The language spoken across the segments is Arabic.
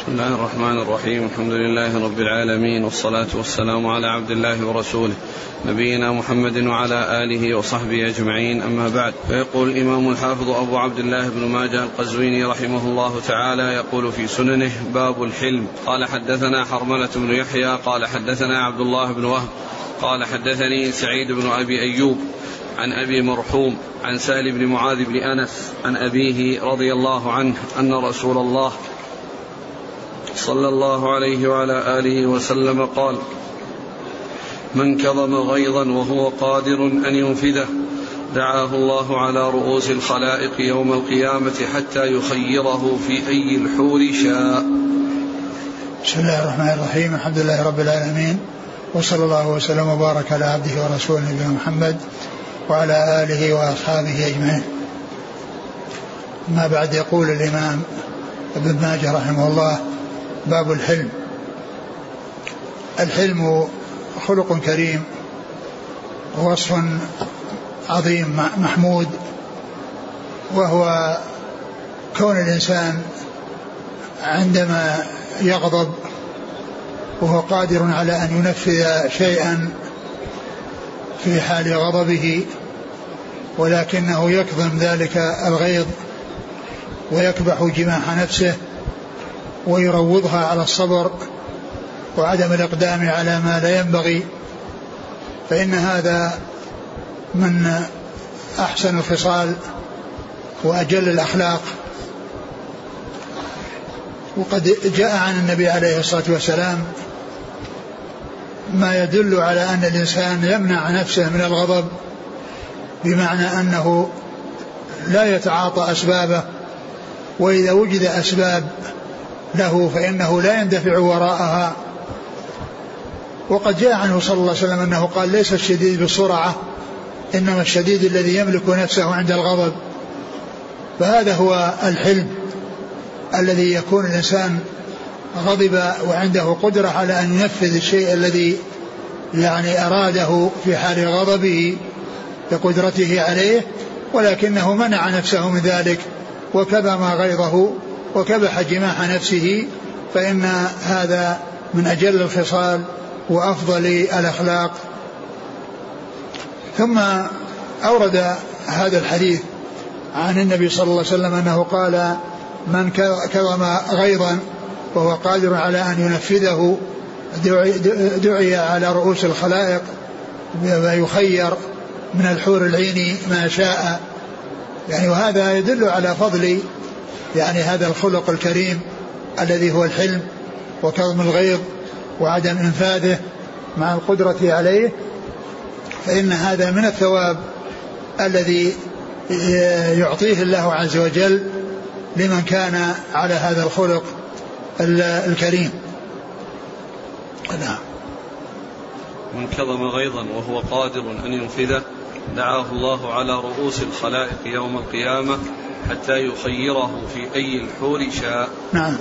بسم الله الرحمن الرحيم. الحمد لله رب العالمين والصلاة والسلام على عبد الله ورسوله نبينا محمد وعلى آله وصحبه أجمعين. أما بعد فيقول الإمام الحافظ أبو عبد الله بن ماجه القزويني رحمه الله تعالى يقول في سننه باب الحلم. قال حدثنا حرملة بن يحيى قال حدثنا عبد الله بن وهب قال حدثني سعيد بن أبي أيوب عن أبي مرحوم عن سهل بن معاذ بن أنس عن أبيه رضي الله عنه أن رسول الله صلى الله عليه وعلى آله وسلم قال من كظم غيظا وهو قادر أن ينفذه دعاه الله على رؤوس الخلائق يوم القيامة حتى يخيره في أي الحور شاء. بسم الله الرحمن الرحيم الحمد لله رب العالمين وصلى الله وسلم وبارك على عبده ورسوله نبينا محمد وعلى آله وأصحابه أجمعين. ما بعد يقول الإمام ابن ماجه رحمه الله باب الحلم. الحلم خلق كريم ووصف عظيم محمود وهو كون الإنسان عندما يغضب وهو قادر على أن ينفذ شيئا في حال غضبه ولكنه يكظم ذلك الغيظ ويكبح جماح نفسه ويروضها على الصبر وعدم الإقدام على ما لا ينبغي فإن هذا من أحسن الخصال وأجل الأخلاق. وقد جاء عن النبي عليه الصلاة والسلام ما يدل على أن الإنسان يمنع نفسه من الغضب بمعنى أنه لا يتعاطى أسبابه وإذا وجد أسباب له فإنه لا يندفع وراءها. وقد جاء عنه صلى الله عليه وسلم أنه قال ليس الشديد بالسرعة إنما الشديد الذي يملك نفسه عند الغضب. فهذا هو الحلم الذي يكون الإنسان غضب وعنده قدرة على أن ينفذ الشيء الذي يعني أراده في حال غضبه بقدرته عليه ولكنه منع نفسه من ذلك وكظم غيظه. وكبح جماح نفسه فإن هذا من أجل الخصال وأفضل الأخلاق. ثم أورد هذا الحديث عن النبي صلى الله عليه وسلم أنه قال من كظم غيظا وهو قادر على أن ينفذه دعي, دعي على رؤوس الخلائق ويخير من الحور العين ما شاء. يعني وهذا يدل على فضل يعني هذا الخلق الكريم الذي هو الحلم وكظم الغيظ وعدم انفاذه مع القدرة عليه فإن هذا من الثواب الذي يعطيه الله عز وجل لمن كان على هذا الخلق الكريم. نعم. من كظم غيظا وهو قادر أن ينفذه دعاه الله على رؤوس الخلائق يوم القيامة حتى يخيره في أي الحور شاء. نعم.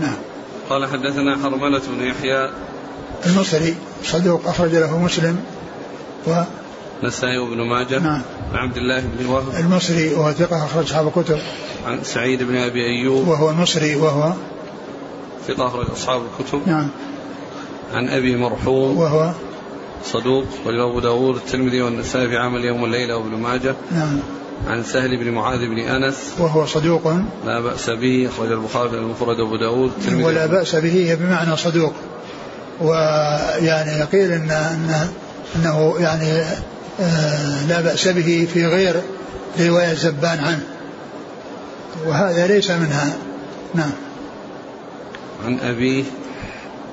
نعم. قال حدثنا حرملة بن يحيى. المصري صدوق أخرج له مسلم و نسائي وابن ماجه. نعم. عبد الله بن وهب. المصري وهو ثقة أخرج أصحاب الكتب. عن سعيد بن أبي أيوب. وهو المصري وهو ثقة أخرج أصحاب الكتب. نعم. عن أبي مرحوم. وهو صدوق أبو داود الترمذي والنسائي في عمل يوم والليلة وابن ماجه. نعم. عن سهل بن معاذ بن أنس. وهو صدوق. لا بأس به أخرج البخاري في المفرد أبو داود الترمذي. ولا بأس به بمعنى صدوق. ويعني قيل إن إنه, إنه يعني آه لا بأس به في غير رواية زبان عنه. وهذا ليس منها. نعم. عن أبيه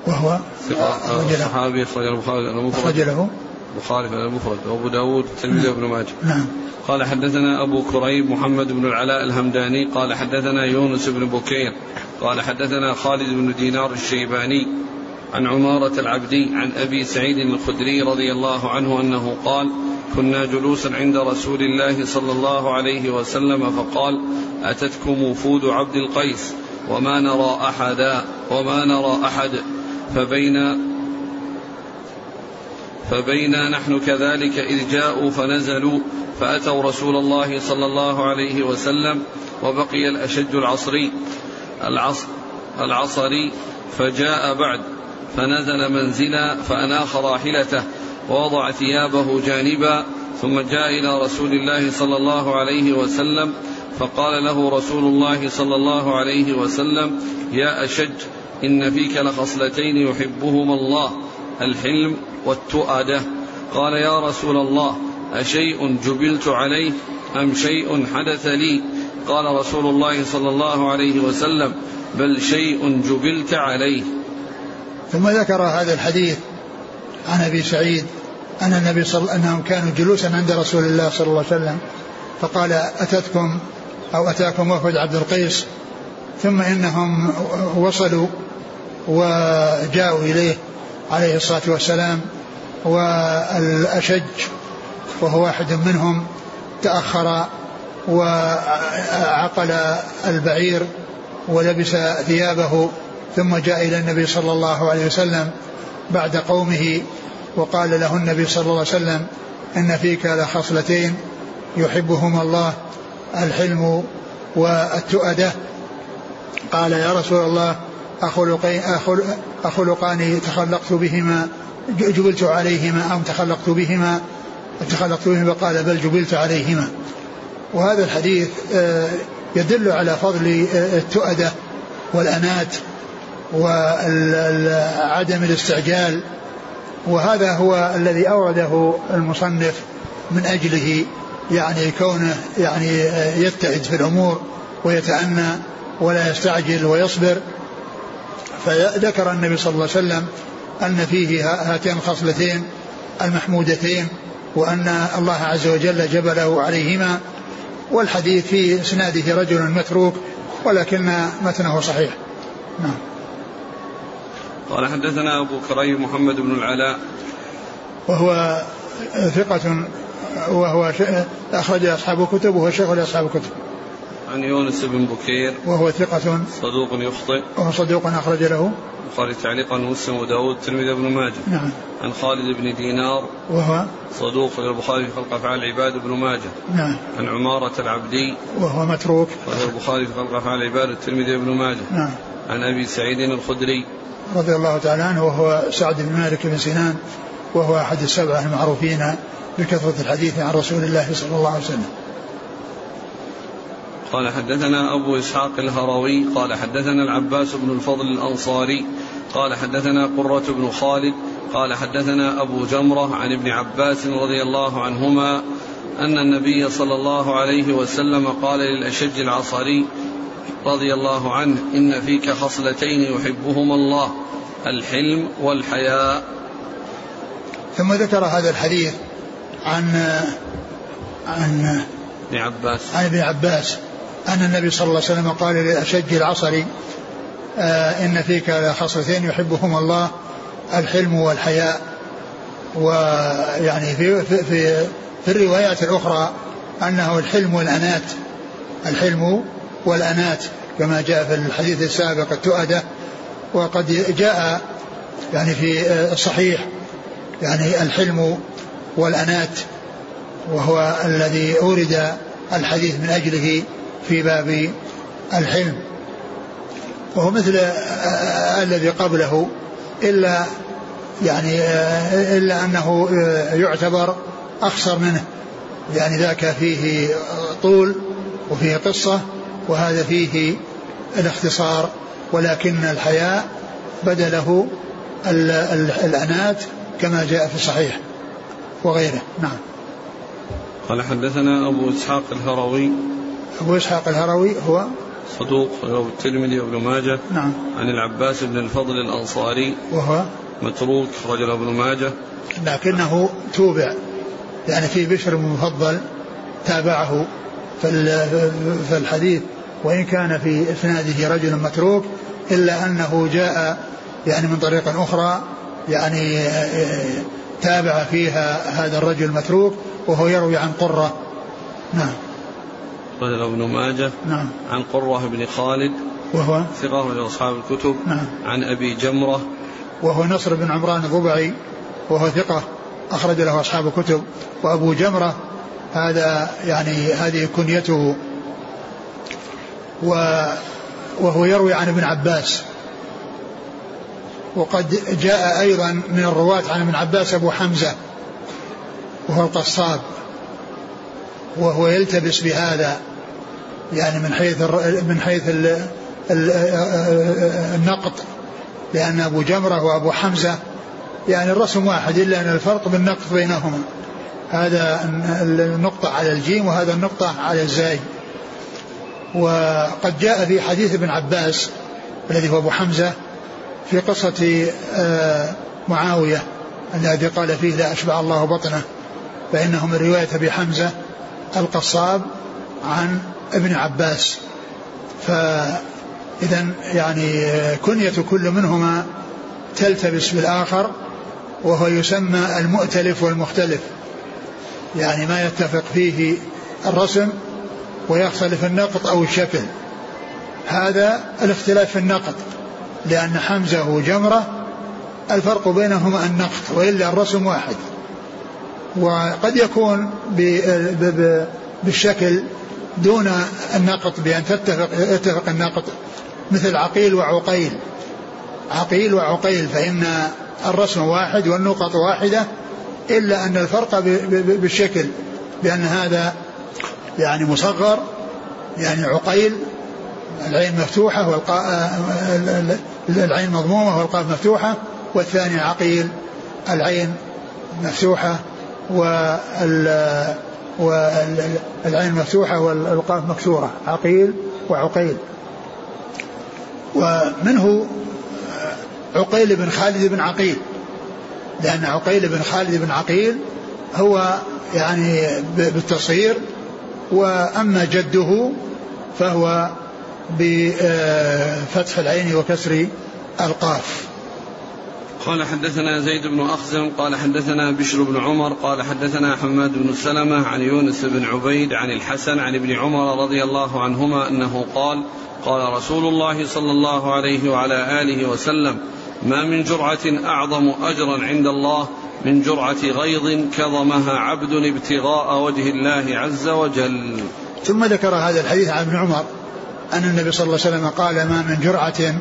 وهو صحابي أخرج البخاري المفرد أخرج له البخاري في المفرد وأبو داود الترمذي وابن ماجه. نعم. قال حدثنا أبو كريب محمد بن العلاء الهمداني. قال حدثنا يونس بن بكير. قال حدثنا خالد بن دينار الشيباني عن عمارة العبدي عن أبي سعيد الخدري رضي الله عنه أنه قال كنا جلوسا عند رسول الله صلى الله عليه وسلم فقال أتتكم وفود عبد القيس؟ وما نرى أحدا وما نرى أحد. فبين فبينا نحن كذلك إذ جاءوا فنزلوا فأتوا رسول الله صلى الله عليه وسلم وبقي الأشج العصري العصر العصري فجاء بعد فنزل منزلا فأناخ راحلته ووضع ثيابه جانبا ثم جاء إلى رسول الله صلى الله عليه وسلم فقال له رسول الله صلى الله عليه وسلم يا أشج إن فيك لخصلتين يحبهما الله الحلم والتؤدة. قال يا رسول الله أشيء جبلت عليه أم شيء حدث لي؟ قال رسول الله صلى الله عليه وسلم بل شيء جبلت عليه. ثم ذكر هذا الحديث عن أبي سعيد أن النبي صلى أنهم كانوا جلوسا عند رسول الله صلى الله عليه وسلم فقال أتتكم أو أتاكم وفد عبد القيس؟ ثم إنهم وصلوا وجاءوا إليه عليه الصلاة والسلام والأشج وهو واحد منهم تأخر وعقل البعير ولبس ثيابه ثم جاء إلى النبي صلى الله عليه وسلم بعد قومه وقال له النبي صلى الله عليه وسلم إن فيك لخصلتين يحبهما الله الحلم والتؤدة. قال يا رسول الله أخلقان تخلقت بهما جبلت عليهما أو تخلقت بهما؟ تخلقت بهما قال بل جبلت عليهما. وهذا الحديث آه، يدل على فضل آه، التؤدة والأنات وعدم الاستعجال. وهذا هو الذي أورده المصنف من أجله يعني كونه يعني آه، يتعد في الأمور ويتأنى ولا يستعجل ويصبر. فذكر النبي صلى الله عليه وسلم أن فيه هاتين الخصلتين المحمودتين وأن الله عز وجل جبله عليهما والحديث في إسناده رجل متروك ولكن متنه صحيح. نعم. قال حدثنا أبو كريم محمد بن العلاء. وهو ثقة وهو أخرج أصحاب الكتب وهو شيخ لأصحاب الكتب عن يونس بن بكير. وهو ثقة صدوق يخطئ. وهو صدوق أخرج له. البخاري تعليقا ومسلم وداود الترمذي بن ماجه. نعم. عن خالد بن دينار. وهو صدوق البخاري في خلق أفعال العباد بن ماجه. نعم. عن عمارة العبدي. وهو متروك. البخاري في خلق أفعال العباد الترمذي بن ماجه. نعم. عن أبي سعيد الخدري. رضي الله تعالى عنه وهو سعد بن مالك بن سنان وهو أحد السبعة المعروفين بكثرة الحديث عن رسول الله صلى الله عليه وسلم. قال حدثنا أبو إسحاق الهروي قال حدثنا العباس بن الفضل الأنصاري قال حدثنا قرة بن خالد قال حدثنا أبو جمرة عن ابن عباس رضي الله عنهما أن النبي صلى الله عليه وسلم قال للأشج العصري رضي الله عنه إن فيك خصلتين يحبهما الله الحلم والحياء. ثم ذكر هذا الحديث عن عن ابن عباس. عن ابن عباس. أن النبي صلى الله عليه وسلم قال للأشج العصري آه إن فيك لخصلتين يحبهما الله الحلم والحياء. ويعني في, في, في, في الروايات الأخرى أنه الحلم والأنات الحلم والأنات كما جاء في الحديث السابق التؤدة. وقد جاء يعني في الصحيح يعني الحلم والأنات وهو الذي أورد الحديث من أجله. في باب الحلم. وهو مثل الذي قبله إلا يعني إلا أنه يعتبر أخصر منه. يعني ذاك فيه طول وفيه قصة وهذا فيه الاختصار. ولكن الحياء بدله الأنات كما جاء في الصحيح وغيره. نعم. قال حدثنا أبو إسحاق الهروي أبو إسحاق الهروي هو؟ صدوق رواه الترمذي وابن ماجه. نعم. عن العباس بن الفضل الأنصاري. وهو؟ متروك رجل ابن ماجه. لكنه توبع يعني في بشر مفضل تابعه في الحديث وإن كان في إسناده رجل متروك إلا أنه جاء يعني من طريق أخرى يعني تابع فيها هذا الرجل المتروك وهو يروي عن قرة. نعم. رجل ابن ماجه نعم. عن قرة بن خالد وهو؟ ثقة من أصحاب الكتب نعم. عن أبي جمرة. وهو نصر بن عمران الضبعي وهو ثقة أخرج له أصحاب الكتب. وأبو جمرة هذا يعني هذه كنيته. وهو يروي عن ابن عباس. وقد جاء أيضا من الرواة عن ابن عباس أبو حمزة وهو القصاب. وهو يلتبس بهذا. يعني من حيث من حيث النقط لأن أبو جمرة وأبو حمزة يعني الرسم واحد إلا أن الفرق بالنقط بينهما. هذا النقطة على الجيم وهذا النقطة على الزاي. وقد جاء في حديث ابن عباس الذي هو أبو حمزة في قصة معاوية الذي قال فيه لا أشبع الله بطنه فإنه من رواية أبي حمزة القصاب عن ابن عباس. فإذا يعني كنية كل منهما تلتبس بالآخر وهو يسمى المؤتلف والمختلف. يعني ما يتفق فيه الرسم ويختلف النقط أو الشكل. هذا الاختلاف في النقط لأن حمزة وجمرة الفرق بينهما النقط وإلا الرسم واحد. وقد يكون بالشكل دون النقط بأن تتفق يتفق النقط مثل عقيل وعقيل. عقيل وعقيل فإن الرسم واحد والنقط واحدة إلا أن الفرق بالشكل بأن هذا يعني مصغر يعني عقيل العين مفتوحة والقاء العين مضمومة والقاف مفتوحة والثاني عقيل العين مفتوحة وال والعين مفتوحة والقاف مكسورة عقيل وعقيل. ومنه عقيل بن خالد بن عقيل لأن عقيل بن خالد بن عقيل هو يعني بالتصغير وأما جده فهو بفتح العين وكسر القاف. قال حدثنا زيد بن أخزم قال حدثنا بشر بن عمر قال حدثنا حماد بن سلمة عن يونس بن عبيد عن الحسن عن ابن عمر رضي الله عنهما أنه قال قال رسول الله صلى الله عليه وعلى آله وسلم ما من جرعة أعظم أجرا عند الله من جرعة غيظ كظمها عبد ابتغاء وجه الله عز وجل. ثم ذكر هذا الحديث عن ابن عمر أن النبي صلى الله عليه وسلم قال ما من جرعة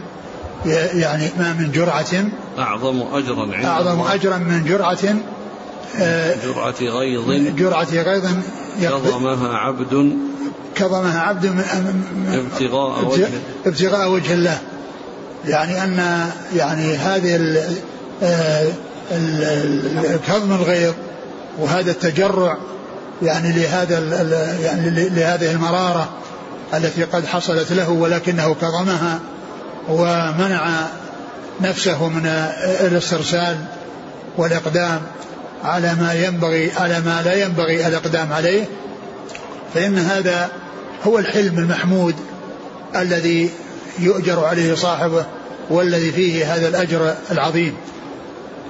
يعني ما من جرعة. أعظم أجرا عند أعظم الله. أجرا من جرعة. جرعة غيظ. جرعة غيظ. كظمها عبد. كظمها عبد من ابتغاء وجه. ابتغاء وجه الله. يعني أن يعني هذه كظم الغيظ وهذا التجرع يعني لهذا يعني لهذه المرارة التي قد حصلت له ولكنه كظمها ومنع نفسه من الاسترسال والإقدام على ما ينبغي على ما لا ينبغي الإقدام عليه فإن هذا هو الحلم المحمود الذي يؤجر عليه صاحبه والذي فيه هذا الأجر العظيم.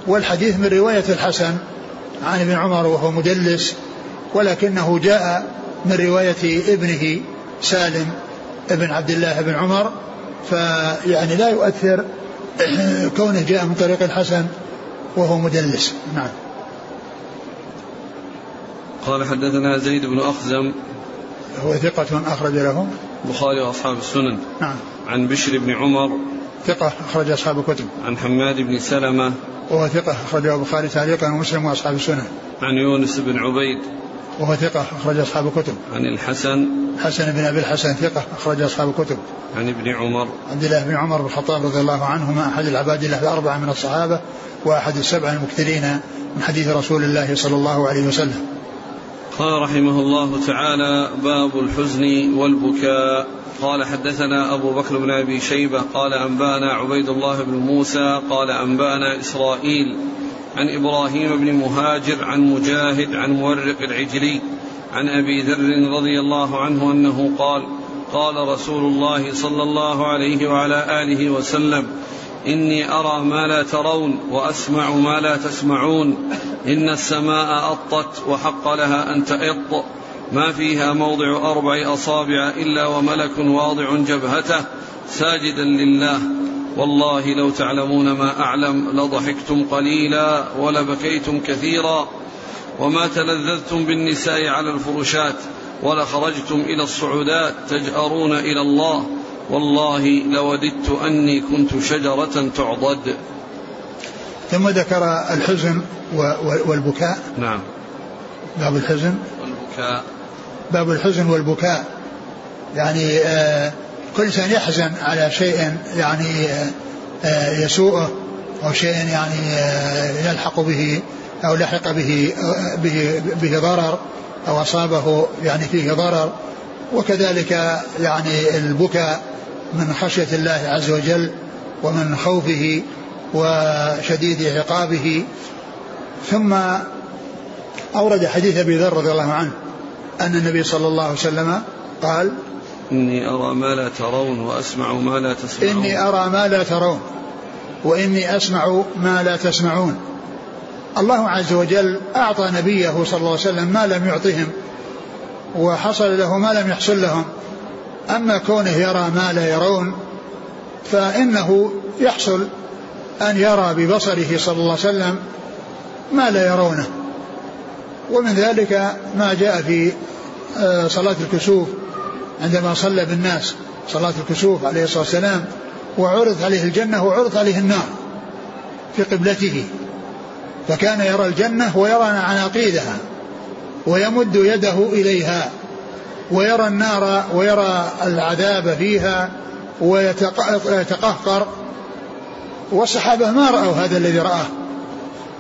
والحديث من رواية الحسن عن ابن عمر وهو مدلس ولكنه جاء من رواية ابنه سالم ابن عبد الله بن عمر فيعني لا يؤثر كونه جاء من طريق الحسن وهو مدلس. نعم. قال حدثنا زيد بن أخزم. هو ثقة أخرج له. البخاري وأصحاب السنن. نعم. عن بشر بن عمر. ثقة أخرج أصحاب الكتب. عن حماد بن سلمة. وهو ثقة أخرجه البخاري تعليقا ومسلم وأصحاب السنن. عن يونس بن عبيد. وهو ثقة أخرج أصحاب الكتب. عن الحسن. حسن بن أبي الحسن ثقة أخرج أصحاب الكتب. عن ابن عمر. عبد الله بن عمر بن الخطاب رضي الله عنهما أحد العباد الله الأربعة من الصحابة وأحد السبع المكثرين من حديث رسول الله صلى الله عليه وسلم. قال رحمه الله تعالى باب الحزن والبكاء. قال حدثنا أبو بكر بن أبي شيبة قال أنبأنا عبيد الله بن موسى قال أنبأنا إسرائيل. عن إبراهيم بن مهاجر عن مجاهد عن مورق العجلي عن أبي ذر رضي الله عنه أنه قال قال رسول الله صلى الله عليه وعلى آله وسلم إني أرى ما لا ترون وأسمع ما لا تسمعون. إن السماء أطت وحق لها أن تئط ما فيها موضع أربع أصابع إلا وملك واضع جبهته ساجدا لله. والله لو تعلمون ما أعلم لضحكتم قليلا ولبكيتم كثيرا وما تلذذتم بالنساء على الفرشات ولخرجتم إلى الصعودات تجأرون إلى الله والله لوددت أني كنت شجرة تعضد. ثم ذكر الحزن والبكاء. نعم. باب الحزن. والبكاء. باب الحزن والبكاء. يعني آه كل إنسان يحزن على شيء يعني آه يسوءه أو شيء يعني آه يلحق به أو لحق به به به ضرر أو أصابه يعني فيه ضرر. وكذلك يعني البكاء من خشية الله عز وجل ومن خوفه وشديد عقابه. ثم أورد حديث أبي ذر رضي الله عنه أن النبي صلى الله عليه وسلم قال إني أرى ما لا ترون وأسمع ما لا تسمعون. إني أرى ما لا ترون وإني أسمع ما لا تسمعون. الله عز وجل أعطى نبيه صلى الله عليه وسلم ما لم يعطهم وحصل له ما لم يحصل لهم. أما كونه يرى ما لا يرون فإنه يحصل أن يرى ببصره صلى الله عليه وسلم ما لا يرونه. ومن ذلك ما جاء في آه، صلاة الكسوف عندما صلى بالناس صلاة الكسوف عليه الصلاة والسلام وعرض عليه الجنة وعرض عليه النار في قبلته. فكان يرى الجنة ويرى عناقيدها ويمد يده إليها ويرى النار ويرى العذاب فيها ويتقهقر. والصحابة ما رأوا هذا الذي رآه.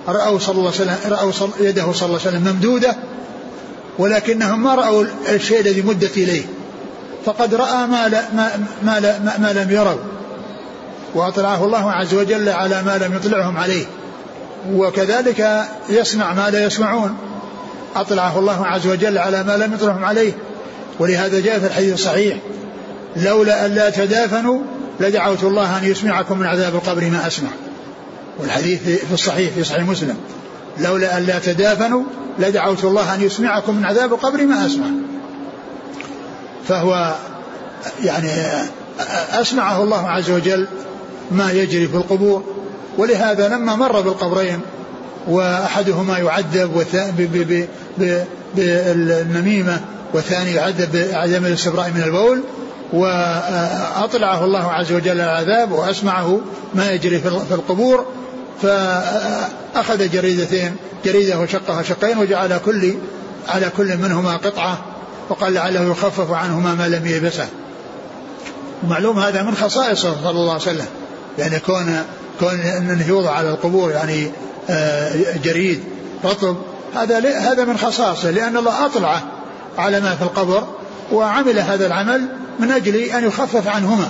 رأوا صلى الله عليه وسلم رأوا يده صلى الله عليه وسلم ممدودة ولكنهم ما رأوا الشيء الذي مدت إليه. فقد رأى ما, لا ما, ما, لا ما, ما لم يروا وأطلعه الله عز وجل على ما لم يطلعهم عليه. وكذلك يسمع ما لا يسمعون. أطلعه الله عز وجل على ما لم يطلعهم عليه. ولهذا جاء في الحديث الصحيح لولا أن لا تدافنوا لدعوت الله أن يسمعكم من عذاب القبر ما أسمع. والحديث في الصحيح في صحيح مسلم لولا أن لا تدافنوا لدعوت الله أن يسمعكم من عذاب القبر ما أسمع. فهو يعني أسمعه الله عز وجل ما يجري في القبور ولهذا لما مر بالقبرين وأحدهما يعذب بالنميمة والثاني يعذب بعدم الاستبراء من البول وأطلعه الله عز وجل العذاب وأسمعه ما يجري في القبور فأخذ جريدتين جريدة وشقها شقين وجعل كل على كل منهما قطعة وقال لعله يخفف عنهما ما لم يلبسه. معلوم هذا من خصائصه صلى الله عليه وسلم. يعني كون كون إنه يوضع على القبور يعني آه، جريد رطب هذا هذا من خصائصه لأن الله أطلعه على ما في القبر وعمل هذا العمل من أجل أن يخفف عنهما.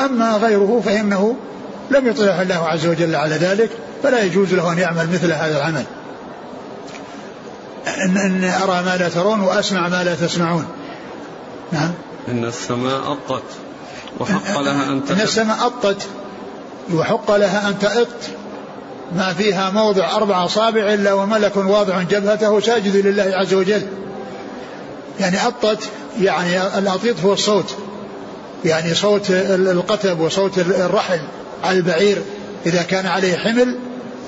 أما غيره فإنه لم يطلع الله عز وجل على ذلك فلا يجوز له أن يعمل مثل هذا العمل. إن, إن أرى ما لا ترون وأسمع ما لا تسمعون. نعم. إن السماء أطت وحق لها أن إن السماء أطت وحق لها أن تأط ما فيها موضع أربع أصابع إلا وملك واضع جبهته ساجد لله عز وجل. يعني أطت يعني الأطيط هو الصوت. يعني صوت القتب وصوت الرحل على البعير. إذا كان عليه حمل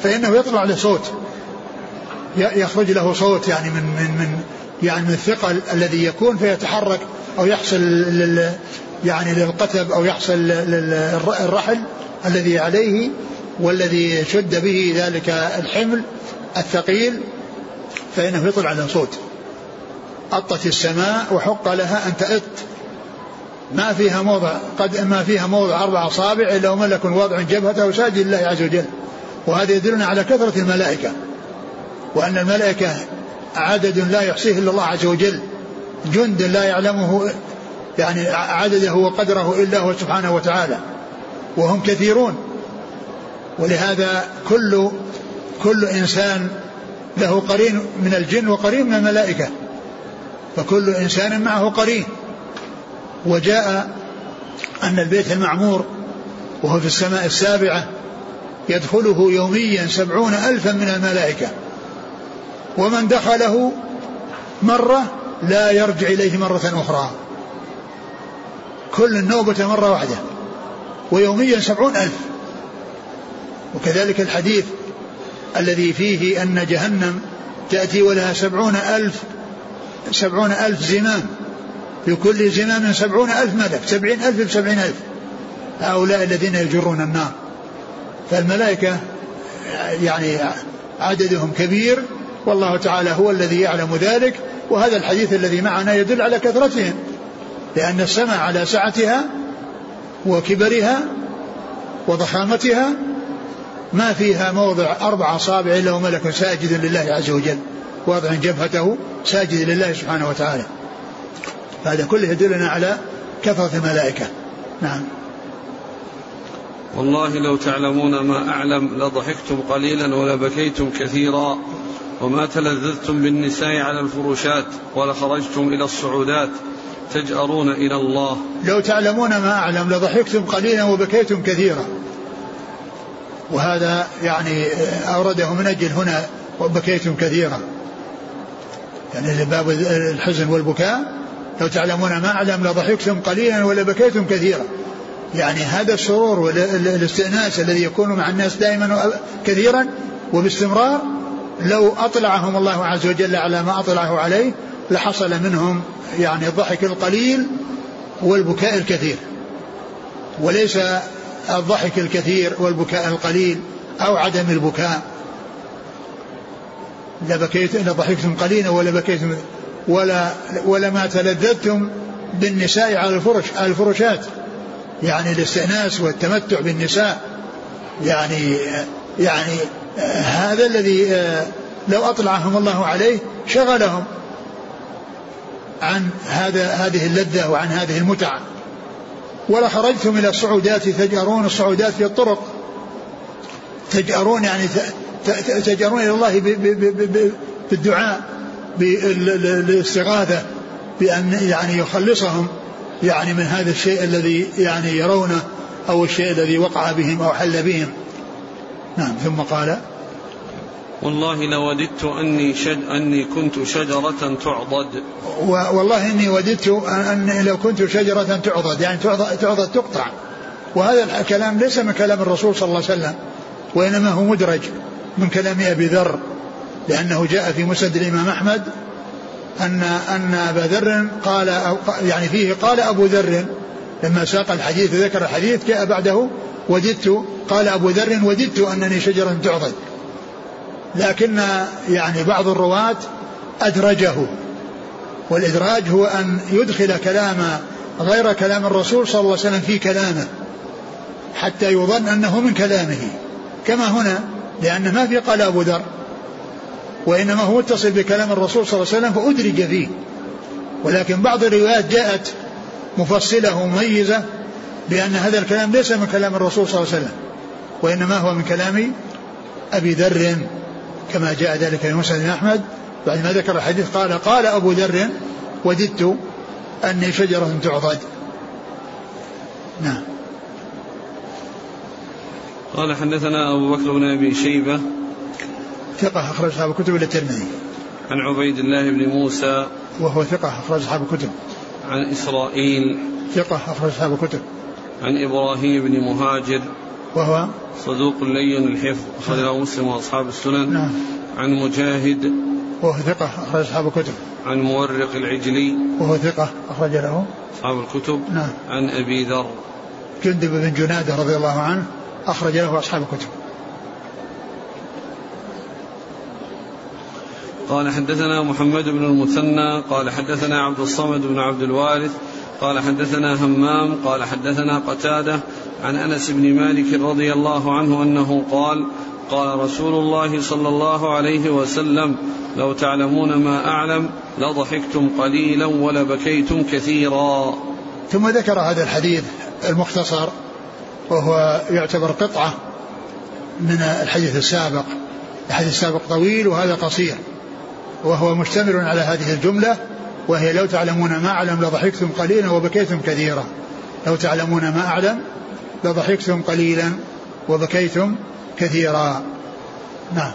فإنه يطلع له صوت يخرج له صوت يعني من من من يعني من الثقل الذي يكون فيتحرك أو يحصل يعني للقتب أو يحصل الرحل الذي عليه والذي شد به ذلك الحمل الثقيل فإنه يطلع على صوت. أطت السماء وحق لها أن تأط ما فيها موضع قد ما فيها موضع أربع أصابع إلا وملك واضع جبهته ساجد لله عز وجل. وهذا يدلنا على كثرة الملائكة. وأن الملائكة عدد لا يحصيه إلا الله عز وجل جند لا يعلمه يعني عدده وقدره إلا هو سبحانه وتعالى وهم كثيرون. ولهذا كل كل إنسان له قرين من الجن وقرين من الملائكة فكل إنسان معه قرين. وجاء أن البيت المعمور وهو في السماء السابعة يدخله يوميا سبعون ألفا من الملائكة. ومن دخله مرة لا يرجع إليه مرة أخرى. كل النوبة مرة واحدة. ويوميا سبعون ألف. وكذلك الحديث الذي فيه أن جهنم تأتي ولها سبعون ألف سبعون ألف زمام. لكل زمام سبعون ألف ملك. سبعين ألف بسبعين ألف. هؤلاء الذين يجرون النار. فالملائكة يعني عددهم كبير. والله تعالى هو الذي يعلم ذلك وهذا الحديث الذي معنا يدل على كثرتهم لأن السماء على سعتها وكبرها وضخامتها ما فيها موضع أربع أصابع إلا وملك ساجد لله عز وجل واضع جبهته ساجد لله سبحانه وتعالى. هذا كله يدلنا على كثرة الملائكة. نعم. والله لو تعلمون ما أعلم لضحكتم قليلا ولبكيتم كثيرا. وما تلذذتم بالنساء على الفروشات ولخرجتم إلى الصعودات تجأرون إلى الله. لو تعلمون ما أعلم لضحكتم قليلا وبكيتم كثيرا. وهذا يعني أورده من أجل هنا وبكيتم كثيرا. يعني باب الحزن والبكاء. لو تعلمون ما أعلم لضحكتم قليلا ولبكيتم كثيرا. يعني هذا السرور والاستئناس الذي يكون مع الناس دائما كثيرا وباستمرار لو أطلعهم الله عز وجل على ما أطلعه عليه لحصل منهم يعني الضحك القليل والبكاء الكثير. وليس الضحك الكثير والبكاء القليل أو عدم البكاء. لبكيت لضحكتم قليلا ولا بكيتم ولا ولا ما تلذذتم بالنساء على الفرش على الفرشات يعني الاستئناس والتمتع بالنساء. يعني يعني هذا الذي لو أطلعهم الله عليه شغلهم عن هذا هذه اللذة وعن هذه المتعة. ولا خرجتم إلى الصعودات تجأرون الصعودات في الطرق. تجأرون يعني تجأرون إلى الله بالدعاء بالاستغاثة بأن يعني يخلصهم يعني من هذا الشيء الذي يعني يرونه أو الشيء الذي وقع بهم أو حل بهم. نعم ثم قال والله لوددت أني شد أني كنت شجرة تعضد. والله إني وددت أني لو كنت شجرة تعضد يعني تعضد, تعضد تقطع. وهذا الكلام ليس من كلام الرسول صلى الله عليه وسلم وإنما هو مدرج من كلام أبي ذر لأنه جاء في مسند الإمام أحمد أن أن أبا ذر قال يعني فيه قال أبو ذر لما ساق الحديث ذكر الحديث جاء بعده وددت قال أبو ذر وددت أنني شجرة تعضد. لكن يعني بعض الرواة أدرجه. والإدراج هو أن يدخل كلام غير كلام الرسول صلى الله عليه وسلم في كلامه حتى يظن أنه من كلامه. كما هنا لأن ما في قال أبو ذر وإنما هو متصل بكلام الرسول صلى الله عليه وسلم فأدرج فيه. ولكن بعض الروايات جاءت مفصلة ومميزة بأن هذا الكلام ليس من كلام الرسول صلى الله عليه وسلم وإنما هو من كلام أبي ذر كما جاء ذلك في مسند أحمد. بعد ما ذكر الحديث قال قال أبو ذر وددت أني شجرة تعضد. نعم. قال حدثنا أبو بكر بن أبي شيبة. ثقة أخرج أصحاب الكتب إلى الترمذي. عن عبيد الله بن موسى. وهو ثقة أخرج أصحاب الكتب عن إسرائيل. ثقة أخرج أصحاب الكتب. عن إبراهيم بن مهاجر. وهو صدوق لين الحفظ. أخرجه مسلم وأصحاب السنن. نعم. عن مجاهد. وهو ثقة أخرج أصحاب الكتب. عن مورق العجلي. وهو ثقة أخرج له. أصحاب الكتب. نعم. عن أبي ذر. جندب بن جنادة رضي الله عنه أخرج له أصحاب الكتب. قال حدثنا محمد بن المثنى قال حدثنا عبد الصمد بن عبد الوارث قال حدثنا همام قال حدثنا قتادة عن أنس بن مالك رضي الله عنه أنه قال قال رسول الله صلى الله عليه وسلم لو تعلمون ما أعلم لضحكتم قليلا ولبكيتم كثيرا. ثم ذكر هذا الحديث المختصر وهو يعتبر قطعة من الحديث السابق الحديث السابق طويل وهذا قصير. وهو مشتمل على هذه الجملة وهي لو تعلمون ما أعلم لضحكتم قليلا وبكيتم كثيرا. لو تعلمون ما أعلم لضحكتم قليلا وبكيتم كثيرا. نعم.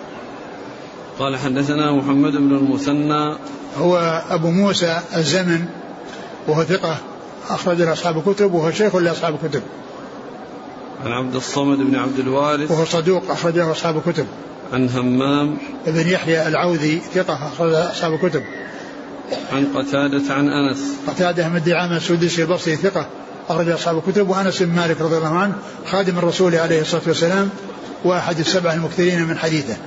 قال حدثنا محمد بن المثنى. هو أبو موسى الزمن وهو ثقة أخرج له أصحاب الكتب وهو شيخ لأصحاب الكتب. عن عبد الصمد بن عبد الوارث. وهو صدوق أخرجه أصحاب الكتب. عن همام بن يحيى العوذي ثقة أخرج أصحاب الكتب. عن قتادة عن أنس. قتادة بن دعامة السدوسي البصري ثقة أخرج أصحاب الكتب. وأنس بن مالك رضي الله عنه خادم الرسول عليه الصلاة والسلام وأحد السبع المكثرين من حديثه.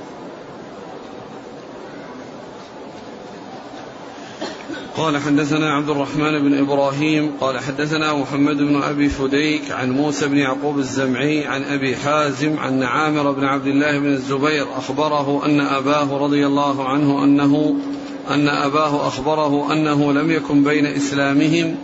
قال حدثنا عبد الرحمن بن إبراهيم قال حدثنا محمد بن أبي فديك عن موسى بن يعقوب الزمعي عن أبي حازم عن عامر بن عبد الله بن الزبير أخبره أن أباه رضي الله عنه أنه أن أباه أخبره أنه لم يكن بين إسلامهم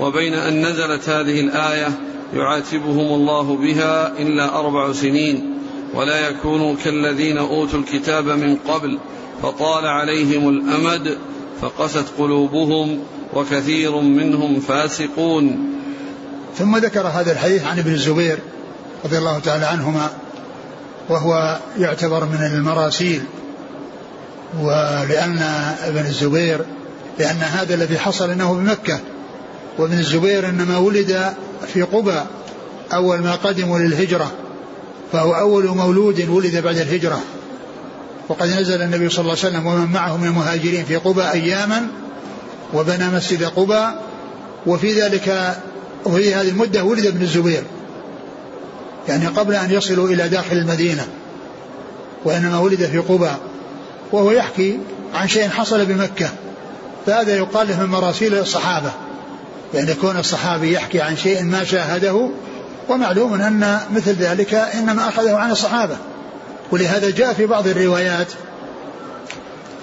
وبين أن نزلت هذه الآية يعاتبهم الله بها إلا أربع سنين ولا يكونوا كالذين أوتوا الكتاب من قبل فطال عليهم الأمد فقست قلوبهم وكثير منهم فاسقون. ثم ذكر هذا الحديث عن ابن الزبير رضي الله تعالى عنهما وهو يعتبر من المراسيل. ولأن ابن الزبير لأن هذا الذي حصل أنه بمكة. وابن الزبير إنما ولد في قبى أول ما قدموا للهجرة. فهو أول مولود ولد بعد الهجرة. وقد نزل النبي صلى الله عليه وسلم ومن معه من المهاجرين في قبى أياما وبنى مسجد قبى وفي ذلك وفي هذه المدة ولد ابن الزبير. يعني قبل أن يصلوا إلى داخل المدينة وإنما ولد في قبى وهو يحكي عن شيء حصل بمكة. فهذا يقال له من مراسيل الصحابة. يعني كون الصحابي يحكي عن شيء ما شاهده ومعلوم أن مثل ذلك إنما أخذه عن الصحابة. ولهذا جاء في بعض الروايات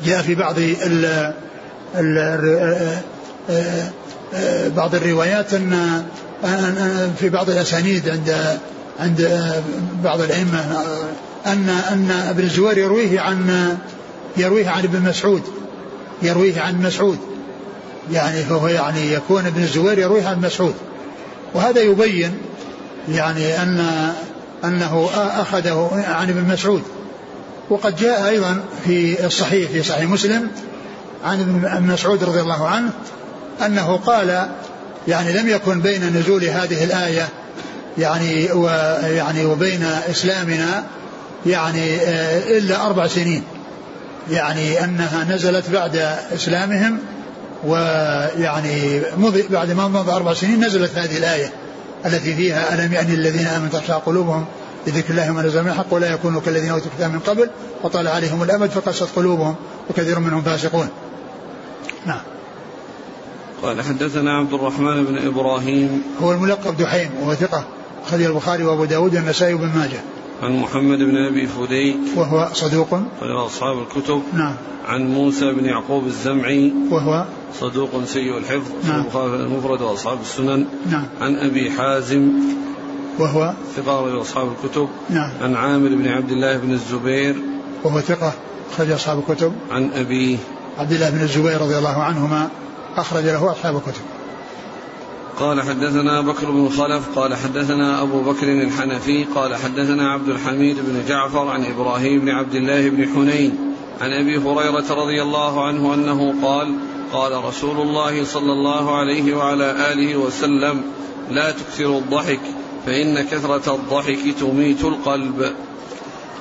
جاء في بعض ال ال بعض الروايات أن في بعض الأسانيد عند عند بعض الأئمة أن أن ابن الزبير يرويه عن يرويه عن ابن مسعود يرويه عن مسعود. يعني فهو يعني يكون ابن الزبير يرويه عن مسعود. وهذا يبين يعني أن أنه أخذه عن ابن مسعود. وقد جاء أيضا في الصحيح في صحيح مسلم عن ابن مسعود رضي الله عنه أنه قال يعني لم يكن بين نزول هذه الآية يعني ويعني وبين إسلامنا يعني آه، إلا أربع سنين. يعني أنها نزلت بعد إسلامهم ويعني بعد ما مضى أربع سنين نزلت هذه الآية. التي فيها ألم يعني الذين آمنوا تخشى قلوبهم لذكر الله وما نزل من الحق ولا يكونوا كالذين أوتوا الكتاب من قبل وطال عليهم الأمد فقست قلوبهم وكثير منهم فاسقون. نعم. قال حدثنا عبد الرحمن بن إبراهيم. هو الملقب دحيم وهو ثقة أخرج البخاري وأبو داود والنسائي وابن ماجه. عن محمد بن أبي فديك وهو صدوق. قال أصحاب الكتب. نعم. عن موسى بن يعقوب الزمعي وهو صدوق سيء الحفظ. نعم. المفرد وأصحاب السنن. نعم. عن أبي حازم وهو ثقة أصحاب الكتب. نعم. عن عامر بن عبد الله بن الزبير وهو ثقة أخرج أصحاب الكتب. عن أبيه عبد الله بن الزبير رضي الله عنهما أخرج له أصحاب الكتب. قال حدثنا بكر بن خلف قال حدثنا أبو بكر الحنفي قال حدثنا عبد الحميد بن جعفر عن إبراهيم بن عبد الله بن حنين عن أبي هريرة رضي الله عنه أنه قال قال رسول الله صلى الله عليه وعلى آله وسلم لا تكثروا الضحك فإن كثرة الضحك تميت القلب.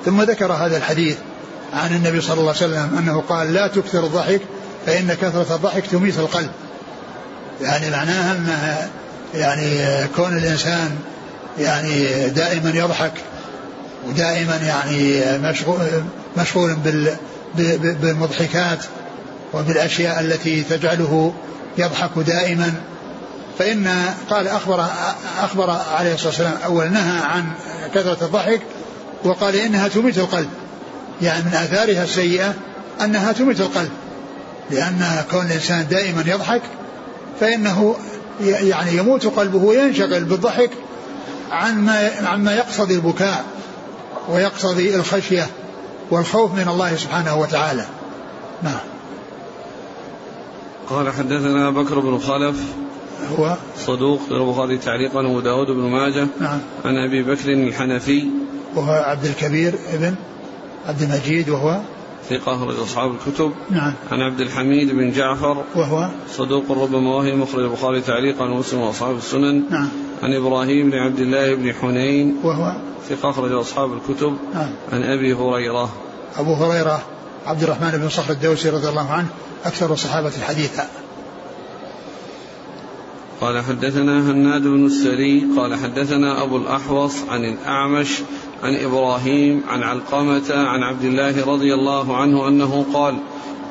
ثم ذكر هذا الحديث عن النبي صلى الله عليه وسلم أنه قال لا تكثر الضحك فإن كثرة الضحك تميت القلب. يعني معناها يعني كون الإنسان يعني دائما يضحك ودائما يعني مشغول مشغول بالمضحكات وبالأشياء التي تجعله يضحك دائما. فإن قال أخبر أخبر عليه الصلاة والسلام أول نهى عن كثرة الضحك وقال إنها تميت القلب يعني من آثارها السيئة أنها تميت القلب لأن كون الإنسان دائما يضحك فإنه يعني يموت قلبه وينشغل بالضحك عن ما يقتضي البكاء ويقتضي الخشية والخوف من الله سبحانه وتعالى. نعم. قال حدثنا بكر بن خلف. هو؟ صدوق البخاري تعليقا وداود بن ماجه. نعم. عن أبي بكر الحنفي. وهو عبد الكبير ابن عبد المجيد وهو ثقة أخرج أصحاب الكتب. نعم. عن عبد الحميد بن جعفر. وهو؟ صدوق ربما وهم مخرج البخاري تعليقا ومسلم وأصحاب السنن. نعم. عن إبراهيم بن عبد الله بن حنين. وهو؟ ثقة أخرج أصحاب الكتب. نعم. عن أبي هريرة. أبو هريرة عبد الرحمن بن صخر الدوسي رضي الله عنه أكثر الصحابة حديثا قال حدثنا هناد بن السري. قال حدثنا أبو الأحوص عن الأعمش عن إبراهيم عن علقمة عن عبد الله رضي الله عنه أنه قال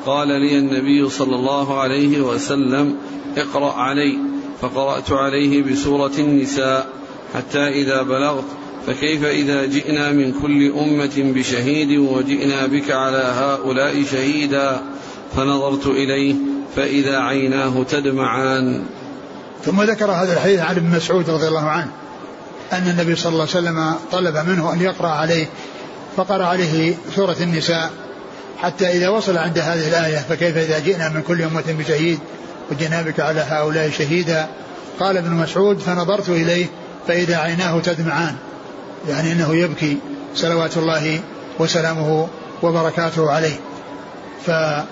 قال لي النبي صلى الله عليه وسلم اقرأ علي فقرأت عليه بسورة النساء حتى إذا بلغت فكيف إذا جئنا من كل أمة بشهيد وجئنا بك على هؤلاء شهيدا؟ فنظرت إليه فإذا عيناه تدمعان. ثم ذكر هذا الحديث عن ابن مسعود رضي الله عنه. أن النبي صلى الله عليه وسلم طلب منه أن يقرأ عليه فقرأ عليه سورة النساء. حتى إذا وصل عند هذه الآية فكيف إذا جئنا من كل أمة بشهيد وجئنا بك على هؤلاء شهيدا؟ قال ابن مسعود فنظرت إليه فإذا عيناه تدمعان. يعني أنه يبكي صلوات الله وسلامه وبركاته عليه. ف آه،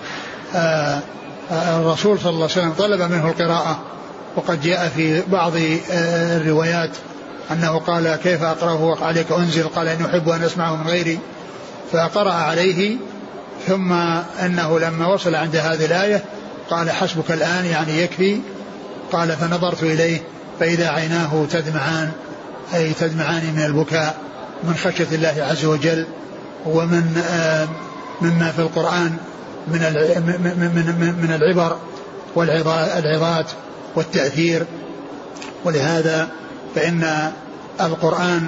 آه، الرسول صلى الله عليه وسلم طلب منه القراءة وقد جاء في بعض آه، الروايات. أنه قال كيف أقرأه؟ عليك أنزل. قال إني أحب أن أسمعه من غيري. فقرأ عليه. ثم أنه لما وصل عند هذه الآية قال حسبك الآن يعني يكفي. قال فنظرت إليه فإذا عيناه تدمعان أي تدمعان من البكاء من خشية الله عز وجل ومن آه مما في القرآن من من العبر والعظات والتأثير. ولهذا فإن القرآن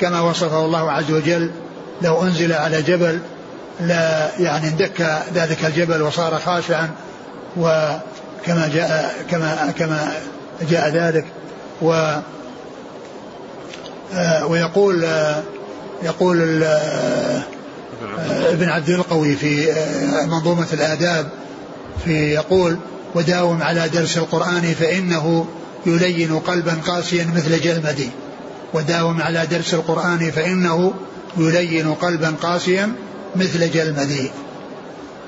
كما وصفه الله عز وجل لو أنزل على جبل لا يعني اندك ذلك الجبل وصار خاشعا وكما جاء كما كما جاء ذلك و آه، ويقول آه، يقول آه، ابن عبد القوي في منظومة الآداب في يقول وداوم على درس القرآن فإنه يلين قلبا قاسيا مثل جلمدي. وداوم على درس القرآن فإنه يلين قلبا قاسيا مثل جلمدي.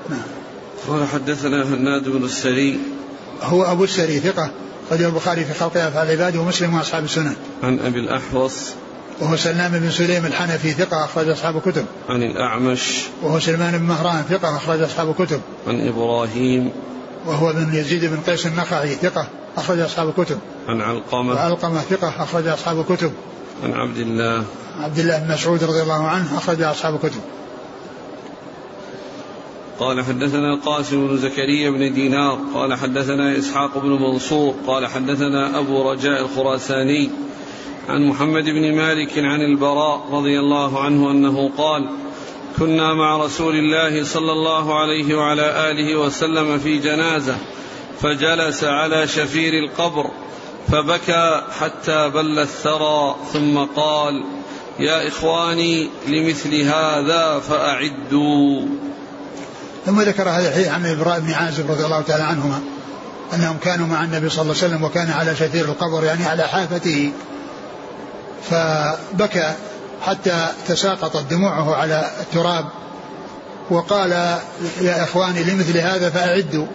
نعم. قال حدثنا هناد بن السري. هو أبو السري ثقة رجل البخاري في خلق أفعال العباد ومسلم وأصحاب السنن. عن أبي الأحوص. وهو سلام بن سليم الحنفي ثقة أخرج أصحاب الكتب. عن الأعمش. وهو سلمان بن مهران ثقة أخرج أصحاب الكتب. عن إبراهيم. وهو بن يزيد بن قيس النخعي ثقة أخرج أصحاب الكتب. عن علقمة. وعلقمة ثقة أخرج أصحاب الكتب. عن عبد الله. عبد الله بن مسعود رضي الله عنه أخرج أصحاب الكتب. قال حدثنا القاسم بن زكريا بن دينار قال حدثنا إسحاق بن منصور قال حدثنا أبو رجاء الخراساني عن محمد بن مالك عن البراء رضي الله عنه أنه قال كنا مع رسول الله صلى الله عليه وعلى آله وسلم في جنازة فجلس على شفير القبر فبكى حتى بل الثرى ثم قال يا إخواني لمثل هذا فأعدوا. ثم ذكر هذا الحديث عن البراء بن عازب رضي الله تعالى عنهما أنهم كانوا مع النبي صلى الله عليه وسلم وكان على شفير القبر يعني على حافته فبكى. حتى تساقطت دموعه على التراب وقال يا إخواني لمثل هذا فأعدوا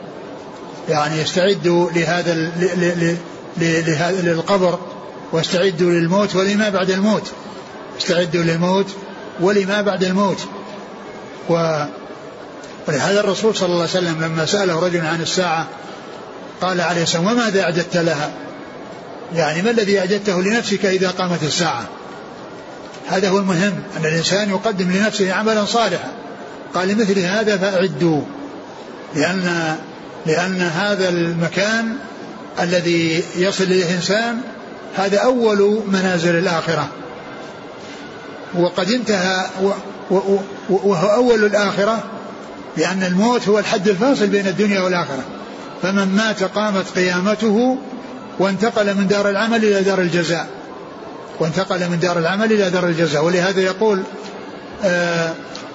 يعني استعدوا لهذا لهذا للقبر واستعدوا للموت ولما بعد الموت استعدوا للموت ولما بعد الموت. و ولهذا الرسول صلى الله عليه وسلم لما سأله رجل عن الساعة قال عليه السلام وماذا أعددت لها؟ يعني ما الذي أعددته لنفسك إذا قامت الساعة؟ هذا هو المهم أن الإنسان يقدم لنفسه عملا صالحا. قال لمثل هذا فأعدوا لأن لأن هذا المكان الذي يصل إليه الإنسان هذا أول منازل الآخرة. وقد انتهى وهو أول الآخرة لأن الموت هو الحد الفاصل بين الدنيا والآخرة. فمن مات قامت قيامته وانتقل من دار العمل إلى دار الجزاء. وانتقل من دار العمل إلى دار الجزاء. ولهذا يقول آه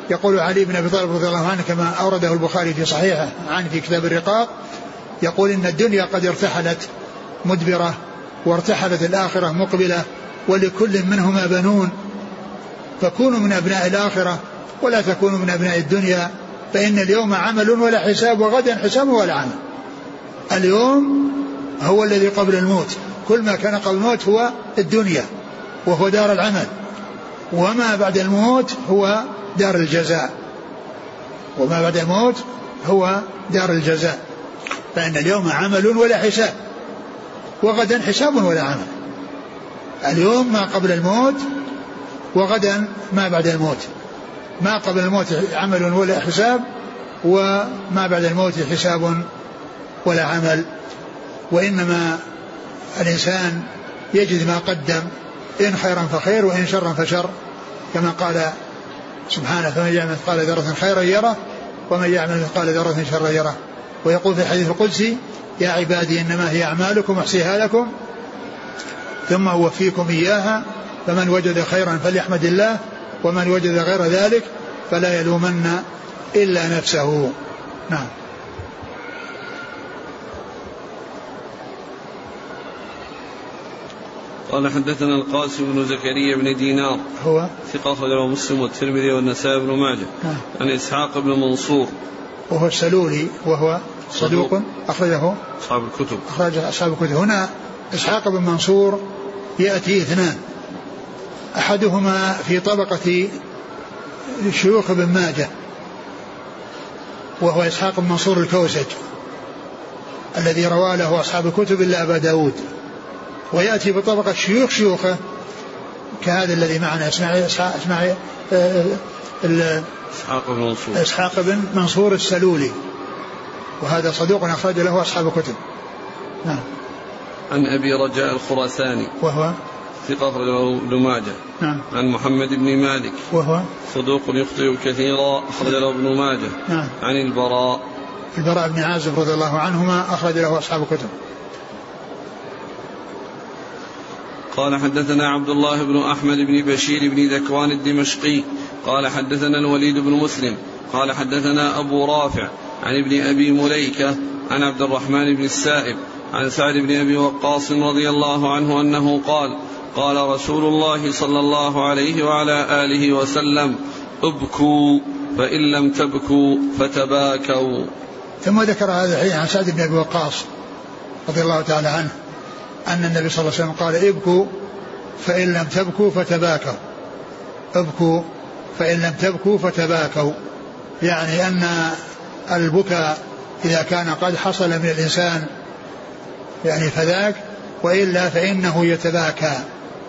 يقول علي بن أبي طالب رضي الله عنه كما أورده البخاري في صحيحه عن في كتاب الرقاق يقول إن الدنيا قد ارتحلت مدبرة وارتحلت الآخرة مقبلة ولكل منهما بنون. فكونوا من أبناء الآخرة ولا تكونوا من أبناء الدنيا فإن اليوم عمل ولا حساب وغدا حساب ولا عمل. اليوم هو الذي قبل الموت. كل ما كان قبل الموت هو الدنيا. وهو دار العمل. وما بعد الموت هو دار الجزاء. وما بعد الموت هو دار الجزاء. فإن اليوم عمل ولا حساب. وغدا حساب ولا عمل. اليوم ما قبل الموت وغدا ما بعد الموت. ما قبل الموت عمل ولا حساب وما بعد الموت حساب ولا عمل. وإنما الإنسان يجد ما قدم إن خيرا فخير وإن شرا فشر. كما قال سبحانه فمن يعمل مثقال ذرة خيرا يره ومن يعمل مثقال ذرة شرا يره. ويقول في الحديث القدسي يا عبادي إنما هي أعمالكم أحصيها لكم ثم أوفيكم إياها فمن وجد خيرا فليحمد الله ومن وجد غير ذلك فلا يلومن إلا نفسه. نعم. قال حدثنا القاسم بن زكريا بن دينار. هو؟ ثقة أخرجه مسلم والترمذي والنسائي بن ماجه. نعم. عن إسحاق بن منصور. وهو السلولي وهو صدوق. صدوق. أخرجه؟ أصحاب الكتب. أخرج أصحاب الكتب. هنا إسحاق بن منصور يأتي اثنان. أحدهما في طبقة شيوخ ابن ماجه وهو إسحاق بن منصور الكوسج الذي روى له أصحاب الكتب إلا أبا داود. ويأتي بطبقة شيوخ شيوخه كهذا الذي معنا اسمعي اسمعي آه، ال- إسحاق بن منصور. إسحاق بن منصور السلولي. وهذا صدوق أخرج له أصحاب الكتب. نعم. عن أبي رجاء الخراساني. وهو؟ ثقة أخرجه ابن ماجه. نعم. عن محمد بن مالك. وهو؟ صدوق يخطئ كثيرا أخرج له ابن ماجه. نعم. عن البراء. البراء بن عازب رضي الله عنهما أخرج له أصحاب الكتب. قال حدثنا عبد الله بن أحمد بن بشير بن ذكوان الدمشقي قال حدثنا الوليد بن مسلم قال حدثنا أبو رافع عن ابن أبي مليكة عن عبد الرحمن بن السائب عن سعد بن أبي وقاص رضي الله عنه أنه قال قال رسول الله صلى الله عليه وعلى آله وسلم ابكوا فإن لم تبكوا فتباكوا. ثم ذكر هذا الحديث عن سعد بن أبي وقاص رضي الله تعالى عنه. أن النبي صلى الله عليه وسلم قال ابكوا فإن لم تبكوا فتباكوا. ابكوا فإن لم تبكوا فتباكوا. يعني أن البكاء إذا كان قد حصل من الإنسان يعني فذاك وإلا فإنه يتباكى.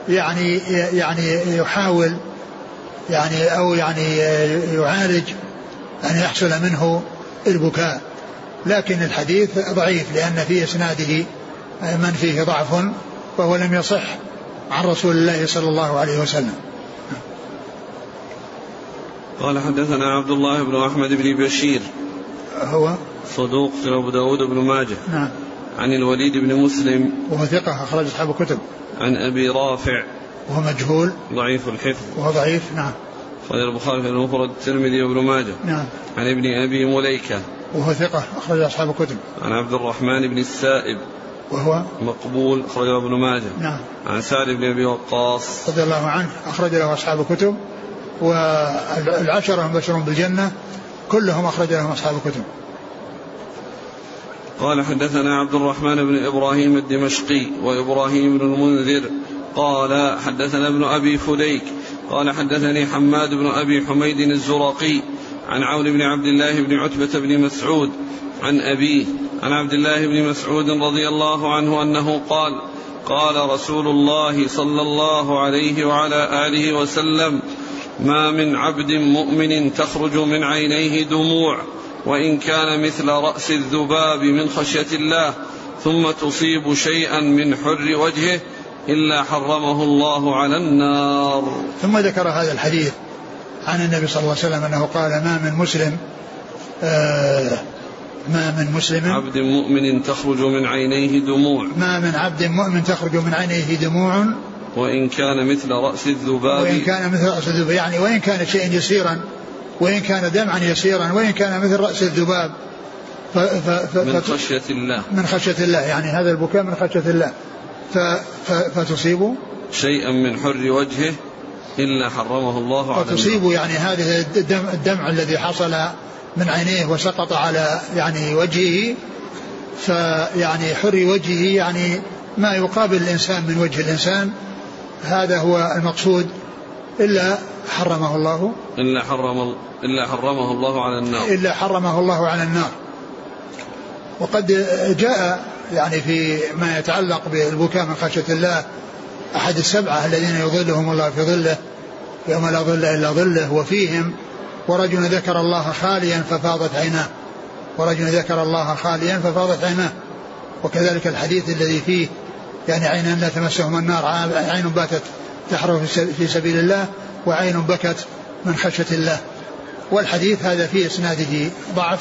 يعني يعني يحاول يعني أو يعني يعالج أن يحصل منه البكاء. لكن الحديث ضعيف لأن في إسناده من فيه ضعف وهو لم يصح عن رسول الله صلى الله عليه وسلم. قال حدثنا عبد الله بن أحمد بن بشير. هو؟ صدوق في أبو داود بن ماجه. نعم. عن الوليد بن مسلم. وهو ثقة أخرج أصحاب الكتب. عن أبي رافع. وهو مجهول. ضعيف الحفظ. وهو ضعيف نعم. خرج البخاري في المفرد الترمذي وابن ماجه. نعم. عن ابن أبي مليكة. وهو ثقة أخرج أصحاب الكتب. عن عبد الرحمن بن السائب. وهو مقبول أخرجه ابن ماجه. نعم. عن سعد بن أبي وقاص. رضي الله عنه. أخرج له أصحاب الكتب. والعشرة المبشرون بالجنة. كلهم أخرج لهم أصحاب الكتب. قال حدثنا عبد الرحمن بن إبراهيم الدمشقي وإبراهيم بن المنذر. قال حدثنا ابن أبي فديك قال حدثني حماد بن أبي حميد الزرقي عن عون بن عبد الله بن عتبة بن مسعود عن أبيه عن عبد الله بن مسعود رضي الله عنه أنه قال قال رسول الله صلى الله عليه وعلى آله وسلم ما من عبد مؤمن تخرج من عينيه دموع وإن كان مثل رأس الذباب من خشية الله ثم تصيب شيئا من حر وجهه إلا حرمه الله على النار. ثم ذكر هذا الحديث عن النبي صلى الله عليه وسلم أنه قال ما من مسلم آه ما من مسلم؟ عبد مؤمن تخرج من عينيه دموع. ما من عبد مؤمن تخرج من عينيه دموع؟ وإن كان مثل رأس الذباب وإن كان مثل رأس الذباب يعني وإن كان شيئا يسيرا وإن كان دمعا يسيرا وإن كان مثل رأس الذباب. ف ف ف من خشية الله. من خشية الله يعني هذا البكاء من خشية الله. ف ف فتصيب؟ شيئا من حر وجهه إلا حرمه الله على فتصيب يعني هذه الدم الدمع الذي حصل من عينيه وسقط على يعني وجهه فيعني حري وجهه يعني ما يقابل الإنسان من وجه الإنسان. هذا هو المقصود. إلا حرمه الله. إلا حرم إلا حرمه الله على النار. إلا حرمه الله على النار. وقد جاء يعني في ما يتعلق بالبكاء من خشية الله أحد السبعة الذين يظلهم الله في ظله يوم لا ظل إلا ظله وفيهم ورجل ذكر الله خاليا ففاضت عيناه. ورجل ذكر الله خاليا ففاضت عيناه. وكذلك الحديث الذي فيه يعني عينان لا تمسهما النار عين باتت تحرق في سبيل الله وعين بكت من خشية الله. والحديث هذا في إسناده ضعف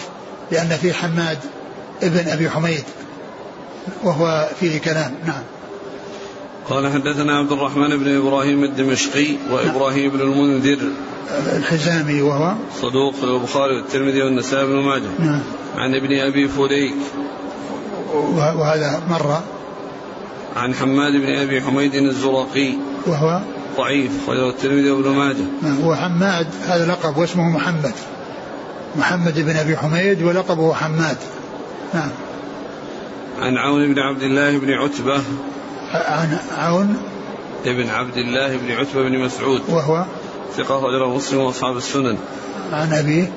لأن فيه حماد ابن أبي حميد وهو فيه كلام. نعم. قال حدثنا عبد الرحمن بن إبراهيم الدمشقي وإبراهيم بن المنذر. الحزامي وهو؟ صدوق في البخاري والترمذي والنسائي بن ماجه. نعم. عن ابن أبي فليك وهذا مر؟ عن حماد بن أبي حميد الزرقي. وهو؟ ضعيف خرجه الترمذي وابن ماجه. نعم. هو حماد هذا لقب واسمه محمد. محمد بن أبي حميد ولقبه حماد. نعم. عن عون بن عبد الله بن عتبة. عن عون ابن عبد الله بن عتبة بن مسعود. وهو ثقة أخرجه مسلم وأصحاب السنن. عن أبيه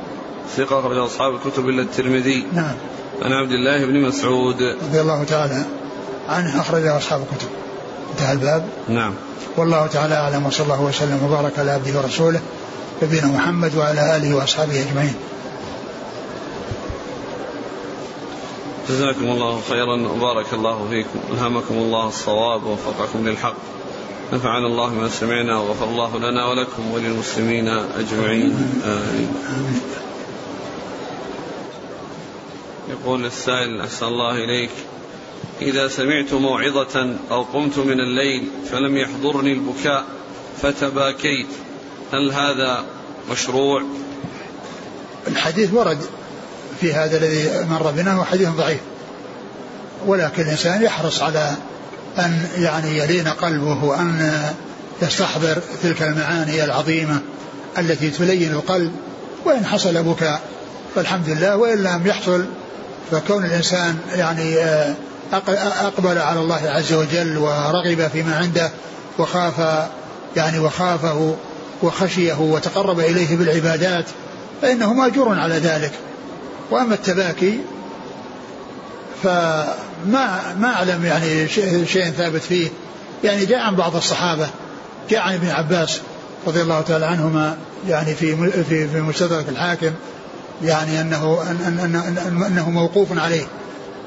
ثقة أخرجه أصحاب الكتب إلا الترمذي. نعم. عن عبد الله بن مسعود. رضي الله تعالى عنه أخرجه أصحاب الكتب. انتهى الباب. نعم. والله تعالى أعلم وصلى الله وسلم وبارك على عبده ورسوله نبينا محمد وعلى آله وأصحابه أجمعين. جزاكم الله خيرا وبارك الله فيكم. ألهمكم الله الصواب ووفقكم للحق. نفعنا الله ما سمعنا وغفر الله لنا ولكم وللمسلمين أجمعين. آمين. يقول السائل أحسن الله إليك. إذا سمعت موعظة أو قمت من الليل فلم يحضرني البكاء فتباكيت. هل هذا مشروع؟ الحديث ورد في هذا الذي مر بنا هو حديث ضعيف. ولكن الإنسان يحرص على أن يعني يلين قلبه وأن يستحضر تلك المعاني العظيمة التي تلين القلب. وإن حصل بكاء فالحمد لله وإن لم يحصل فكون الإنسان يعني آه، أقبل على الله عز وجل ورغب فيما عنده وخاف يعني وخافه وخشيه وتقرب إليه بالعبادات فإنه ماجور على ذلك. وأما التباكي فما ما أعلم يعني شيء ثابت فيه. يعني جاء عن بعض الصحابة جاء عن ابن عباس رضي الله تعالى عنهما يعني في في في مستدرك الحاكم يعني أنه أن أن أن أنه موقوف عليه.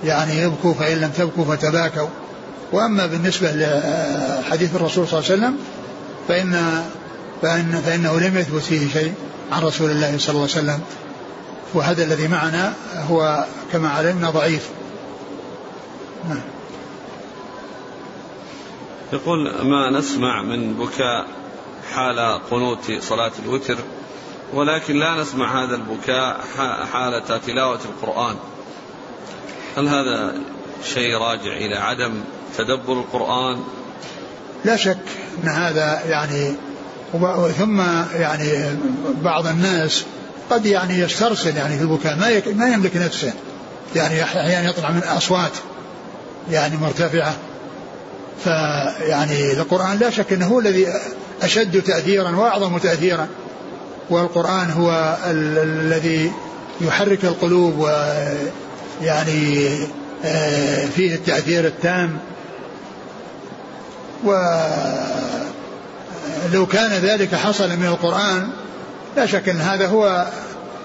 يعني يبكوا فإن لم تبكوا فتباكوا. وأما بالنسبة لحديث الرسول صلى الله عليه وسلم فإن فإن فإنه لم يثبت فيه شيء عن رسول الله صلى الله عليه وسلم. وهذا الذي معنا هو كما علمنا ضعيف. نعم. يقول ما نسمع من بكاء حال قنوت صلاة الوتر ولكن لا نسمع هذا البكاء حالة تلاوة القرآن. هل هذا شيء راجع إلى عدم تدبر القرآن؟ لا شك أن هذا يعني ثم يعني بعض الناس قد يعني يسترسل يعني في البكاء. ما ما يملك نفسه. يعني أحيانا يطلع من اصوات يعني مرتفعة. فيعني القرآن لا شك إنه هو الذي أشد تاثيرا وأعظم تاثيرا. والقرآن هو الذي يحرك القلوب ويعني آه، فيه التأثير التام. ولو كان ذلك حصل من القرآن لا شك أن هذا هو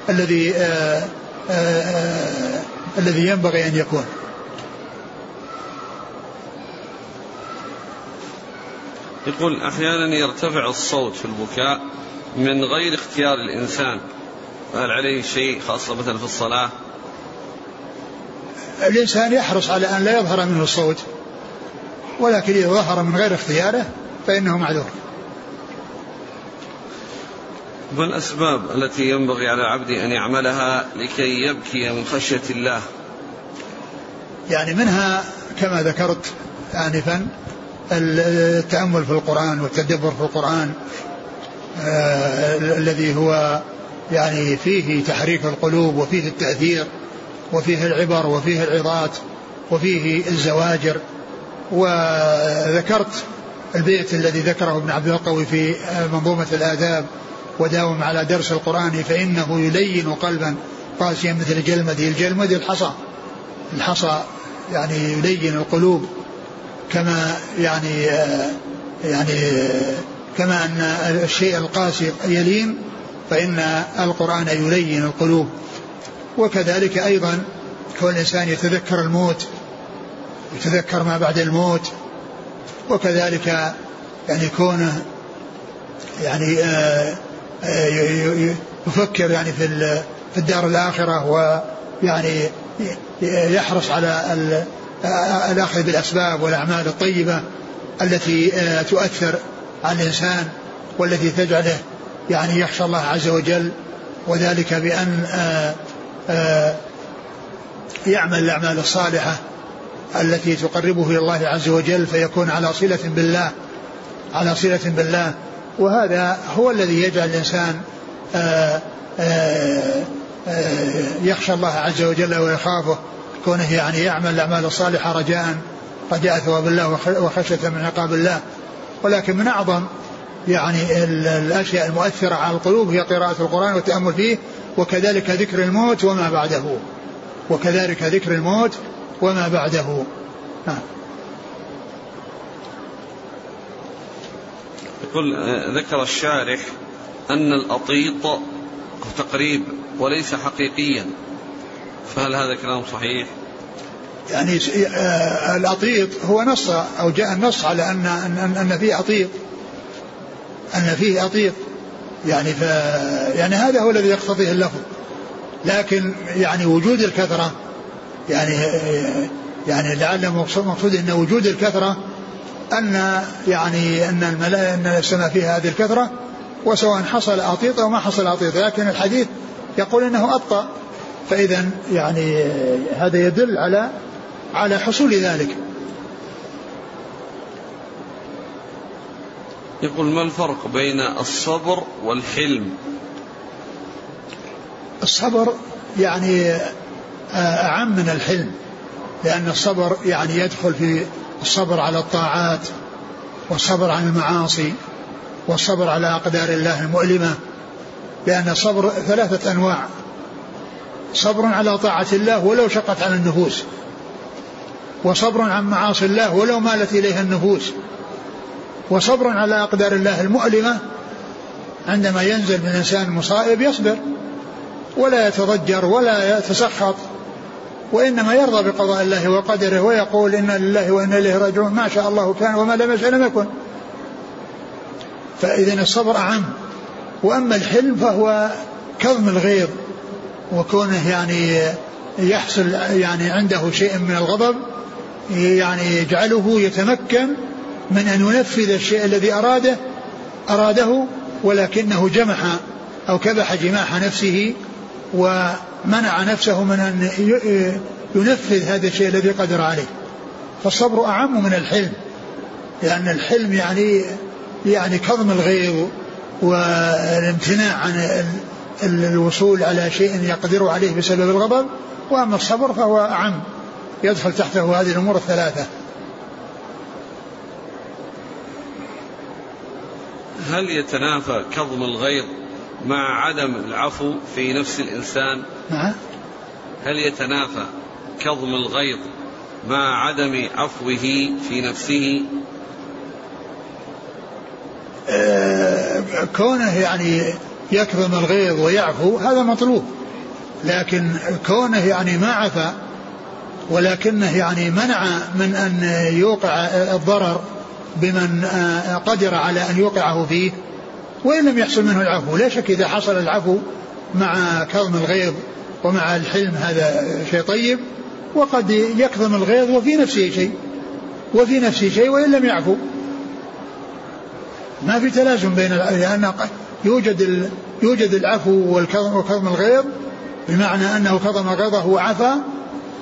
الذي آآ آه، آآ آه، الذي ينبغي أن يكون. يقول أحيانا يرتفع الصوت في البكاء من غير اختيار الإنسان. فهل عليه شيء خاصة مثلا في الصلاة؟ الإنسان يحرص على أن لا يظهر منه الصوت ولكن إذا ظهر من غير اختياره فإنه معذور. ما الأسباب التي ينبغي على العبد أن يعملها لكي يبكي من خشية الله. يعني منها كما ذكرت آنفا التأمل في القرآن والتدبر في القرآن آه الذي هو يعني فيه تحريك القلوب وفيه التأثير وفيه العبر وفيه العظات وفيه الزواجر. وذكرت البيت الذي ذكره ابن عبد القوي في منظومة الآداب وداوم على درس القرآن فإنه يلين قلبا. قاسيا مثل الجلمد الجلمد الحصى. الحصى يعني يلين القلوب. كما يعني يعني كما أن الشيء القاسي يلين فإن القرآن يلين القلوب. وكذلك أيضا كون الإنسان يتذكر الموت يتذكر ما بعد الموت. وكذلك يعني كونه يعني آه، آه، يفكر يعني في في الدار الآخرة ويعني يحرص على الأخذ بالأسباب والأعمال الطيبة التي آه، تؤثر على الإنسان والتي تجعله يعني يخشى الله عز وجل وذلك بأن يعمل الأعمال الصالحة التي تقربه إلى الله عز وجل فيكون على صلة بالله على صلة بالله. وهذا هو الذي يجعل الإنسان آه، آه، آه، يخشى الله عز وجل ويخافه كونه يعني يعمل الأعمال الصالحة رجاء رجاء ثواب الله وخشية من عقاب الله. ولكن من أعظم يعني الأشياء المؤثرة على القلوب هي قراءة القرآن والتأمل فيه وكذلك ذكر الموت وما بعده. وكذلك ذكر الموت وما بعده. نعم. يقول ذكر الشارح أن الأطيط تقريب وليس حقيقيا. فهل هذا كلام صحيح؟ يعني آه، الأطيط هو نص أو جاء النص على أن أن أن فيه أطيط. أن فيه أطيط. يعني ف يعني هذا هو الذي يقتضيه اللفظ. لكن يعني وجود الكثرة يعني يعني لعل المقصود إن وجود الكثرة أن يعني أن الملائكه أن السماء فيها هذه الكثرة وسواء حصل اطيط أو ما حصل اطيط لكن الحديث يقول إنه أبطأ. فإذا يعني هذا يدل على على حصول ذلك. يقول ما الفرق بين الصبر والحلم؟ الصبر يعني أعم من الحلم لأن الصبر يعني يدخل في الصبر على الطاعات والصبر عن المعاصي والصبر على أقدار الله المؤلمة لأن الصبر ثلاثة أنواع. صبر على طاعة الله ولو شقت على النفوس وصبر عن معاصي الله ولو مالت إليها النفوس وصبر على أقدار الله المؤلمة. عندما ينزل من الإنسان مصائب يصبر ولا يتضجر ولا يتسخط. وإنما يرضى بقضاء الله وقدره ويقول إنا لله وإنا إليه راجعون. ما شاء الله كان وما لم يشاء لم يكن. فإذا الصبر أعم. وأما الحلم فهو كظم الغيظ وكونه يعني يحصل يعني عنده شيء من الغضب يعني يجعله يتمكن من أن ينفذ الشيء الذي أراده أراده ولكنه جمح أو كبح جماح نفسه ومنع نفسه من أن ينفذ هذا الشيء الذي قدر عليه. فالصبر أعم من الحلم لأن الحلم يعني يعني كظم الغيظ والامتناع عن الوصول على شيء يقدر عليه بسبب الغضب. وأما الصبر فهو أعم يدخل تحته هذه الأمور الثلاثة. هل يتنافى كظم الغيظ مع عدم العفو في نفس الإنسان. نعم. هل يتنافى كظم الغيظ مع عدم عفوه في نفسه؟ آه كونه يعني يكظم الغيظ ويعفو هذا مطلوب لكن كونه يعني ما عفا ولكنه يعني منع من أن يوقع الضرر بمن آه، قدر على أن يوقعه فيه وإن لم يحصل منه العفو. لا شك إذا حصل العفو مع كظم الغيظ ومع الحلم هذا شيء طيب وقد يكظم الغيظ وفي نفسه شيء وفي نفسه شيء وإن لم يعفو. ما في تلازم بين لأن يوجد يوجد العفو والكظم وكظم الغيظ بمعنى أنه كظم غيظه وعفى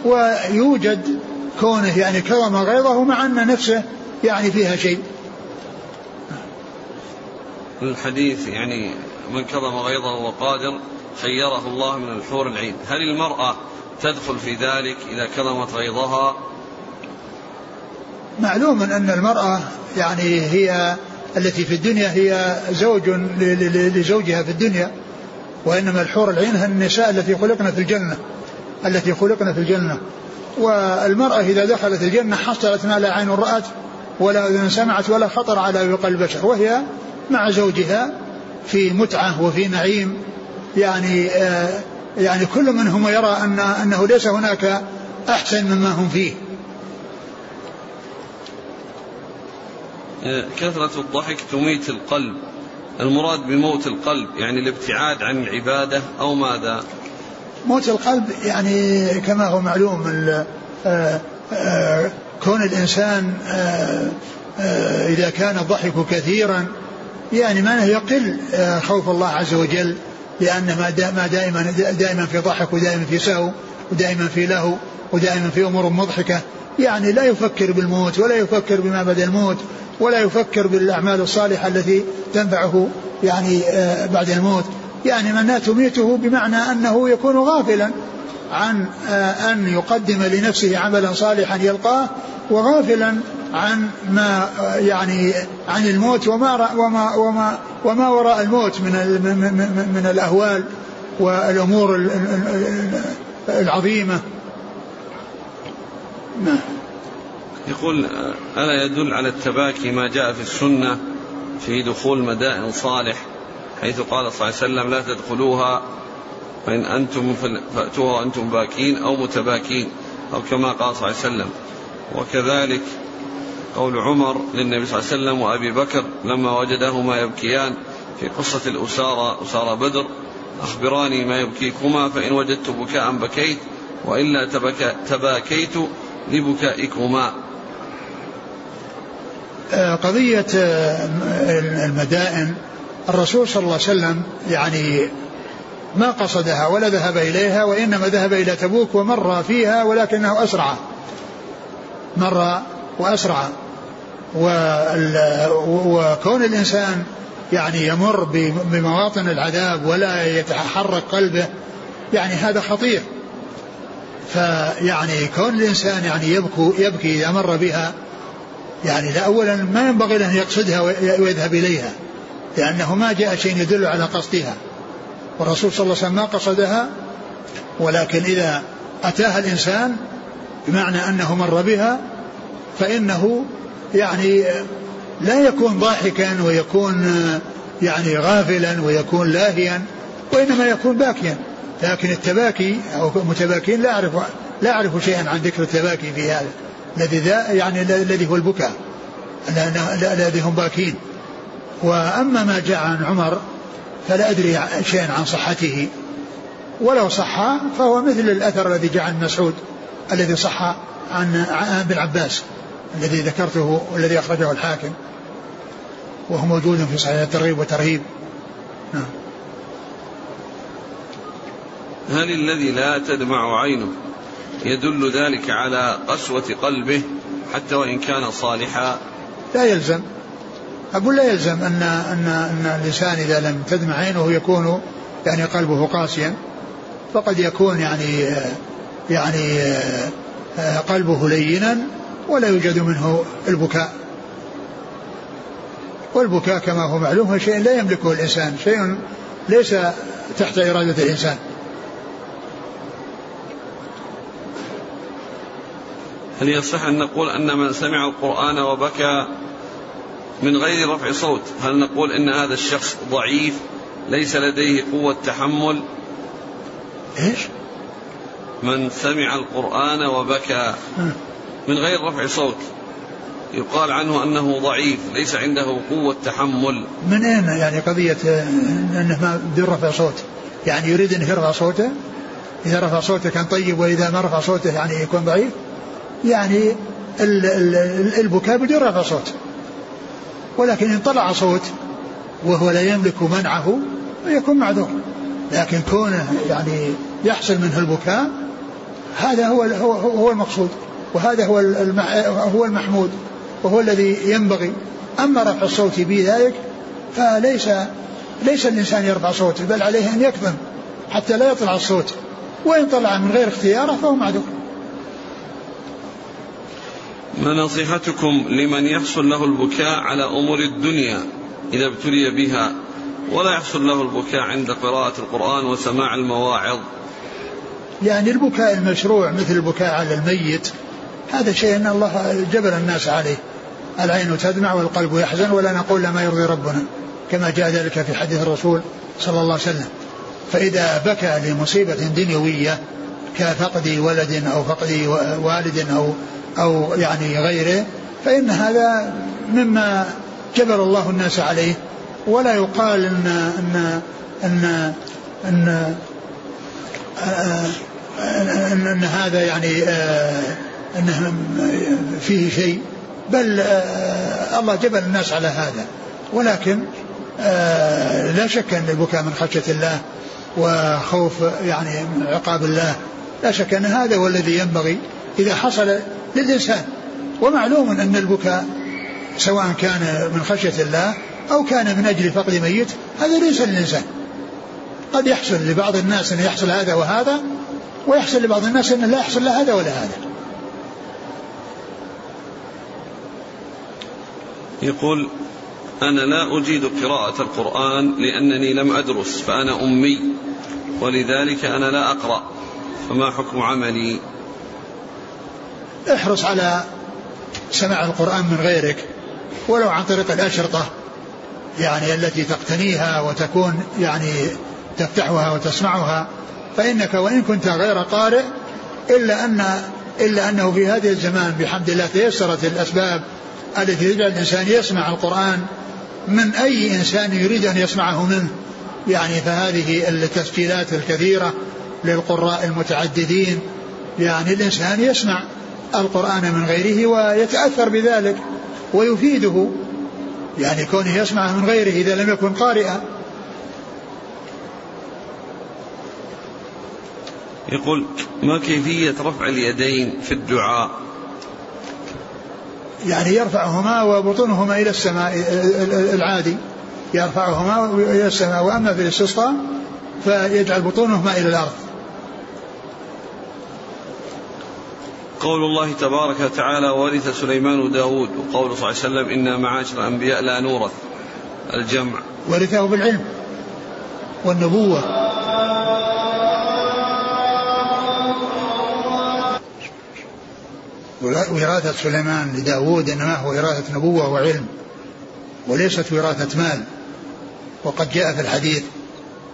ويوجد كونه يعني كظم غيظه مع أن نفسه يعني فيها شيء. الحديث يعني من كظم غيظه وقادر خيره الله من الحور العين. هل المرأة تدخل في ذلك إذا كظمت غيظها؟ معلوم أن المرأة يعني هي التي في الدنيا هي زوج لزوجها في الدنيا وإنما الحور العين هي النساء التي خلقنا في الجنة التي خلقنا في الجنة. والمرأة إذا دخلت الجنة حصلت ما لا عين رأت ولا أذن سمعت ولا خطر على قلب بشر وهي مع زوجها في متعة وفي نعيم. يعني آه يعني كل منهم يرى أن أنه ليس هناك أحسن مما هم فيه. آه، كثرة الضحك تميت القلب. المراد بموت القلب يعني الابتعاد عن العبادة أو ماذا؟ موت القلب يعني كما هو معلوم آه، آه، كون الإنسان إذا كان الضحك كثيرا يعني ما يقل خوف الله عز وجل لأن ما دائما دائما في ضحك ودائما في سهو ودائما في لهو ودائما في أمور مضحكة. يعني لا يفكر بالموت ولا يفكر بما بعد الموت ولا يفكر بالأعمال الصالحة التي تنفعه يعني آه، بعد الموت. يعني من تميته بمعنى أنه يكون غافلا. عن أن يقدم لنفسه عملا صالحا يلقاه وغافلا عن ما يعني عن الموت وما وما وما وما وراء الموت من من الأهوال والأمور العظيمة. نعم. يقول ألا يدل على التباكي ما جاء في السنة في دخول مدائن صالح حيث قال صلى الله عليه وسلم لا تدخلوها فإن أنتم فأتوها وأنتم باكين أو متباكين أو كما قال صلى الله عليه وسلم. وكذلك قول عمر للنبي صلى الله عليه وسلم وأبي بكر لما وجدهما يبكيان في قصة الأسارة أسارة بدر أخبراني ما يبكيكما فإن وجدت بكاء بكيت وإلا تباكيت لبكائكما. آه، قضية آه، المدائن. الرسول صلى الله عليه وسلم يعني ما قصدها ولا ذهب إليها وإنما ذهب إلى تبوك ومر فيها ولكنه أسرع. مر وأسرع. وكون الإنسان يعني يمر بمواطن العذاب ولا يتحرك قلبه يعني هذا خطير. فيعني كون الإنسان يعني يبكو يبكي إذا مر بها يعني لا أولا ما ينبغي أن يقصدها ويذهب إليها لأنه ما جاء شيء يدل على قصدها. والرسول صلى الله عليه وسلم ما قصدها ولكن إذا أتاها الإنسان بمعنى أنه مر بها فإنه يعني لا يكون ضاحكا ويكون يعني غافلا ويكون لاهيا وإنما يكون باكيا. لكن التباكي أو متباكين لا أعرف لا أعرف شيئا عن ذكر التباكي في هذا. الذي يعني الذي هو البكاء الذي هم باكين. وأما ما جاء عن عمر فلا أدري شيئا عن صحته. ولو صح فهو مثل الأثر الذي جاء عن مسعود الذي صح عن ابن عباس الذي ذكرته والذي أخرجه الحاكم. وهو موجود في صحيح الترغيب وترهيب نعم. هل الذي لا تدمع عينه يدل ذلك على قسوة قلبه حتى وإن كان صالحا؟ لا يلزم. أقول لا يلزم أن أن أن الإنسان إذا لم تدمع عينه يكون يعني قلبه قاسيا فقد يكون يعني يعني قلبه لينا ولا يوجد منه البكاء. والبكاء كما هو معلوم هو شيء لا يملكه الإنسان شيء ليس تحت إرادة الإنسان. هل يصح أن نقول أن من سمع القرآن وبكى من غير رفع صوت. هل نقول أن هذا الشخص ضعيف ليس لديه قوة تحمل؟ إيش؟ من سمع القرآن وبكى. من غير رفع صوت. يقال عنه أنه ضعيف ليس عنده قوة تحمل. من أين يعني قضية أنه ما بدون رفع صوت؟ يعني يريد أن يرفع صوته؟ إذا رفع صوته كان طيب وإذا ما رفع صوته يعني يكون ضعيف؟ يعني البكاء بدون رفع صوت. ولكن إن طلع صوت وهو لا يملك منعه يكون معذور. لكن كونه يعني يحصل منه البكاء هذا هو هو هو المقصود وهذا هو هو المحمود وهو الذي ينبغي. أما رفع الصوت بذلك فليس ليس الإنسان يرفع صوته بل عليه أن يكظم حتى لا يطلع الصوت وإن طلع من غير اختياره فهو معذور. ما نصيحتكم لمن يحصل له البكاء على أمور الدنيا إذا ابتلي بها؟ ولا يحصل له البكاء عند قراءة القرآن وسماع المواعظ. يعني البكاء المشروع مثل البكاء على الميت هذا شيء أن الله جبل الناس عليه. العين تدمع والقلب يحزن ولا نقول ما يرضي ربنا كما جاء ذلك في حديث الرسول صلى الله عليه وسلم. فإذا بكى لمصيبة دنيوية كفقد ولد أو فقد والد أو أو يعني غيره فإن هذا مما جبل الله الناس عليه. ولا يقال ان ان ان ان, أن, أن هذا يعني إنه فيه شيء. بل الله جبل الناس على هذا. ولكن لا شك أن البكاء من خشية الله وخوف يعني عقاب الله. لا شك أن هذا هو الذي ينبغي إذا حصل للإنسان ومعلوم أن البكاء سواء كان من خشية الله أو كان من أجل فقد ميت هذا ليس للإنسان. قد يحصل لبعض الناس أن يحصل هذا وهذا ويحصل لبعض الناس أن لا يحصل لا هذا ولا هذا. يقول أنا لا أجيد قراءة القرآن لأنني لم أدرس فأنا أمي ولذلك أنا لا أقرأ فما حكم عملي؟ احرص على سماع القرآن من غيرك ولو عن طريق الأشرطة يعني التي تقتنيها وتكون يعني تفتحها وتسمعها فإنك وإن كنت غير قارئ إلا أن إلا أنه في هذه الزمان بحمد الله تيسرت الأسباب التي تجعل الإنسان يسمع القرآن من أي إنسان يريد أن يسمعه منه. يعني فهذه التسجيلات الكثيرة للقراء المتعددين يعني الإنسان يسمع القرآن من غيره ويتأثر بذلك ويفيده. يعني كونه يسمع من غيره إذا لم يكن قارئا. يقول ما كيفية رفع اليدين في الدعاء؟ يعني يرفعهما وبطونهما إلى السماء العادي. يرفعهما إلى السماء وأما في الاستسقاء فيجعل بطونهما إلى الأرض. قول الله تبارك وتعالى ورث سليمان داود وقول صلى الله عليه وسلم إنا معاشر الأنبياء لا نورث الجمع. ورثه بالعلم والنبوة. وراثة سليمان لداود إنما هو وراثة نبوة وعلم وليست وراثة مال. وقد جاء في الحديث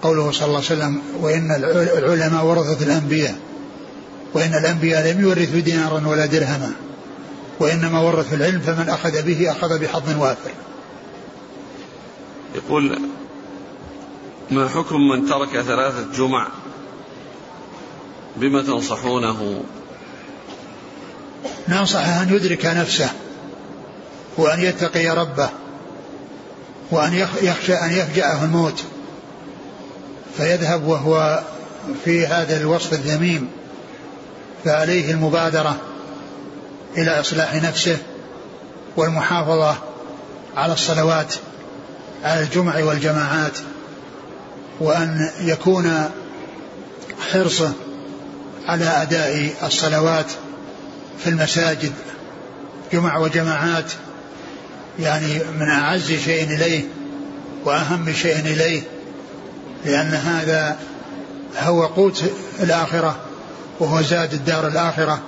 قوله صلى الله عليه وسلم وإن العلماء ورثة الأنبياء. وإن الأنبياء لم يورثوا دينارا ولا درهما وإنما ورثوا العلم فمن أخذ به أخذ بحظ وافر. يقول ما حكم من ترك ثلاثة جمع؟ بما تنصحونه؟ ننصحه أن يدرك نفسه وأن يتقي ربه وأن يخشى أن يفجأه الموت فيذهب وهو في هذا الوصف الذميم. فعليه المبادرة إلى إصلاح نفسه والمحافظة على الصلوات على الجمع والجماعات وأن يكون حرصه على أداء الصلوات في المساجد جمع وجماعات يعني من أعز شيء إليه وأهم شيء إليه لأن هذا هو قوت الآخرة. وهو زاد الدار الآخرة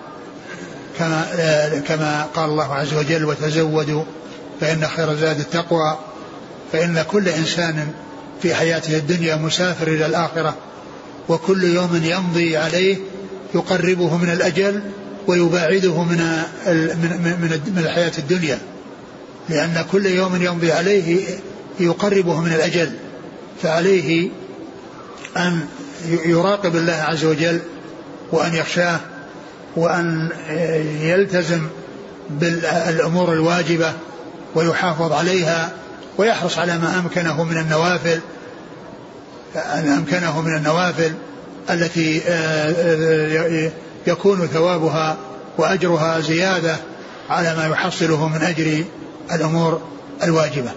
كما كما قال الله عز وجل وتزودوا فإن خير زاد التقوى فإن كل إنسان في حياته الدنيا مسافر إلى الآخرة وكل يوم يمضي عليه يقربه من الأجل ويباعده من من من الحياة الدنيا لأن كل يوم يمضي عليه يقربه من الأجل فعليه أن يراقب الله عز وجل وأن يخشاه وأن يلتزم بالأمور الواجبة ويحافظ عليها ويحرص على ما أمكنه من النوافل أن أمكنه من النوافل التي يكون ثوابها وأجرها زيادة على ما يحصله من أجر الأمور الواجبة.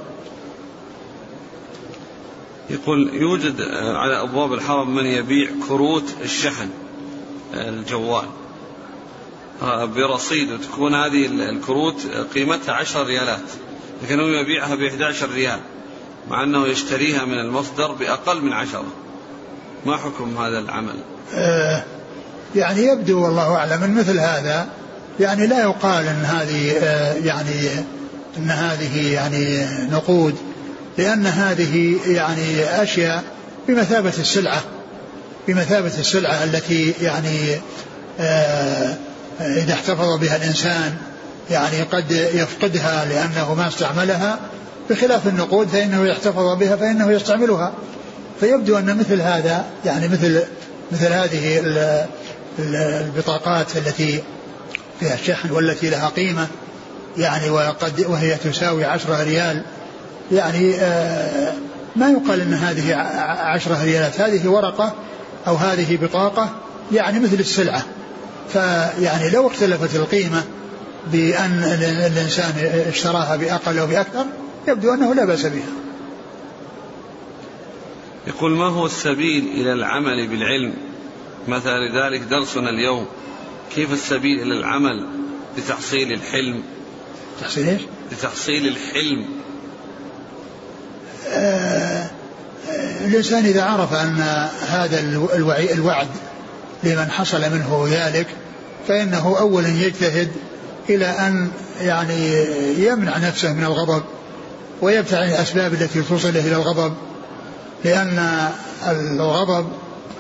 يقول يوجد على أبواب الحرم من يبيع كروت الشحن. الجوال. برصيد وتكون هذه الكروت قيمتها عشر ريالات لكنه يبيعها ب 11 ريال مع أنه يشتريها من المصدر بأقل من عشرة. ما حكم هذا العمل؟ آه يعني يبدو والله أعلم أن مثل هذا يعني لا يقال أن هذه آه يعني أن هذه يعني نقود لأن هذه يعني أشياء بمثابة السلعة. بمثابة السلعة التي يعني آه إذا احتفظ بها الإنسان يعني قد يفقدها لأنه ما استعملها بخلاف النقود فإنه يحتفظ بها فإنه يستعملها. فيبدو أن مثل هذا يعني مثل مثل هذه البطاقات التي فيها الشحن والتي لها قيمة يعني وقد وهي تساوي عشرة ريال يعني آه ما يقال إن هذه عشرة ريالات. هذه ورقة أو هذه بطاقة يعني مثل السلعة. فيعني لو اختلفت القيمة بأن الإنسان اشتراها بأقل أو بأكثر يبدو أنه لا بأس بها. يقول ما هو السبيل إلى العمل بالعلم؟ مثلا لذلك درسنا اليوم. كيف السبيل إلى العمل؟ بتحصيل الحلم. تحصيل إيش؟ لتحصيل الحلم. آه الإنسان إذا عرف أن هذا الوعي الوعد لمن حصل منه ذلك فإنه أولا يجتهد إلى أن يعني يمنع نفسه من الغضب ويبتعد الأسباب التي توصله إلى الغضب لأن الغضب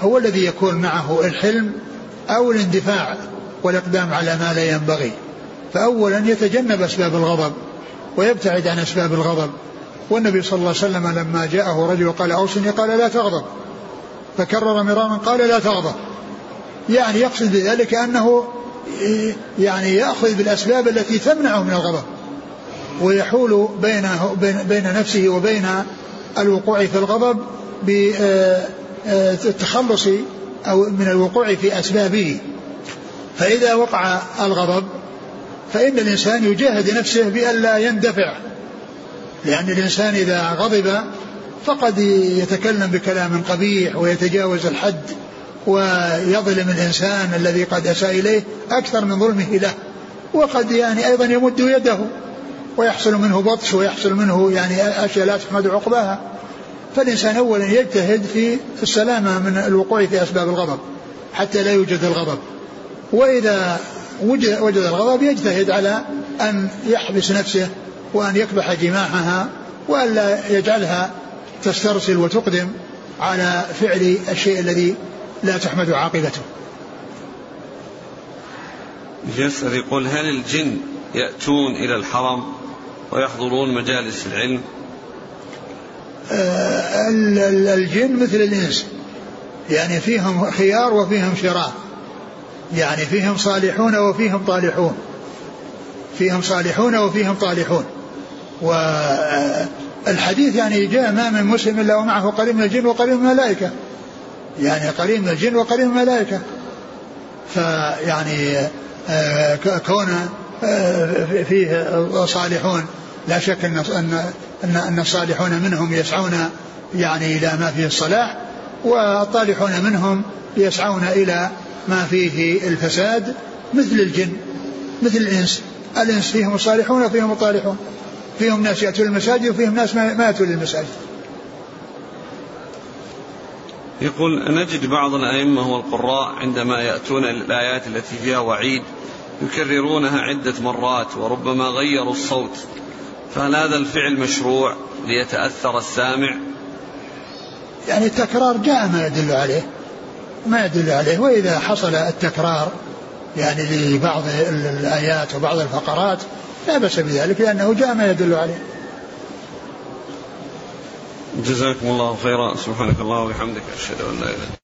هو الذي يكون معه الحلم أو الاندفاع والإقدام على ما لا ينبغي. فأولا يتجنب أسباب الغضب ويبتعد عن أسباب الغضب. والنبي صلى الله عليه وسلم لما جاءه رجل وقال أوصني قال لا تغضب. فكرر مرارا قال لا تغضب. يعني يقصد بذلك أنه يعني يأخذ بالأسباب التي تمنعه من الغضب. ويحول بينه بين, بين نفسه وبين الوقوع في الغضب بالتخلص أو من الوقوع في أسبابه. فإذا وقع الغضب فإن الإنسان يجاهد نفسه بألا يندفع. لأن الإنسان إذا غضب فقد يتكلم بكلام قبيح ويتجاوز الحد ويظلم الإنسان الذي قد أساء إليه أكثر من ظلمه له وقد يعني أيضا يمد يده ويحصل منه بطش ويحصل منه يعني أشياء لا تحمد عقباها. فالإنسان أولا يجتهد في السلامة من الوقوع في أسباب الغضب حتى لا يوجد الغضب. وإذا وجد, الغضب يجتهد على أن يحبس نفسه وأن يكبح جماحها وألا يجعلها تسترسل وتقدم على فعل الشيء الذي لا تحمد عاقبته. يسأل يقول هل الجن يأتون إلى الحرم ويحضرون مجالس العلم؟ آه الجن مثل الإنس. يعني فيهم خيار وفيهم شرار يعني فيهم صالحون وفيهم طالحون. فيهم صالحون وفيهم طالحون. والحديث يعني جاء ما من مسلم إلا ومعه قريب من الجن وقريب من الملائكة. يعني قريب من الجن وقريب من الملائكة. فيعني آه، كون آه، فيه صالحون لا شك أن أن أن الصالحون منهم يسعون يعني إلى ما فيه الصلاح والطالحون منهم يسعون إلى ما فيه الفساد مثل الجن مثل الإنس. الإنس فيهم الصالحون وفيهم الطالحون. فيهم ناس يأتون المساجد وفيهم ناس ما ياتون للمساجد. يقول نجد بعض الأئمة والقراء عندما يأتون الآيات التي فيها وعيد يكررونها عدة مرات وربما غيروا الصوت فهل هذا الفعل مشروع ليتأثر السامع؟ يعني التكرار جاء ما يدل عليه. ما يدل عليه. وإذا حصل التكرار يعني لبعض الآيات وبعض الفقرات لا بأس بذلك لأنه جاء ما يدل عليه. جزاكم الله خيرا سبحانك الله وبحمدك أشهد أن لا إله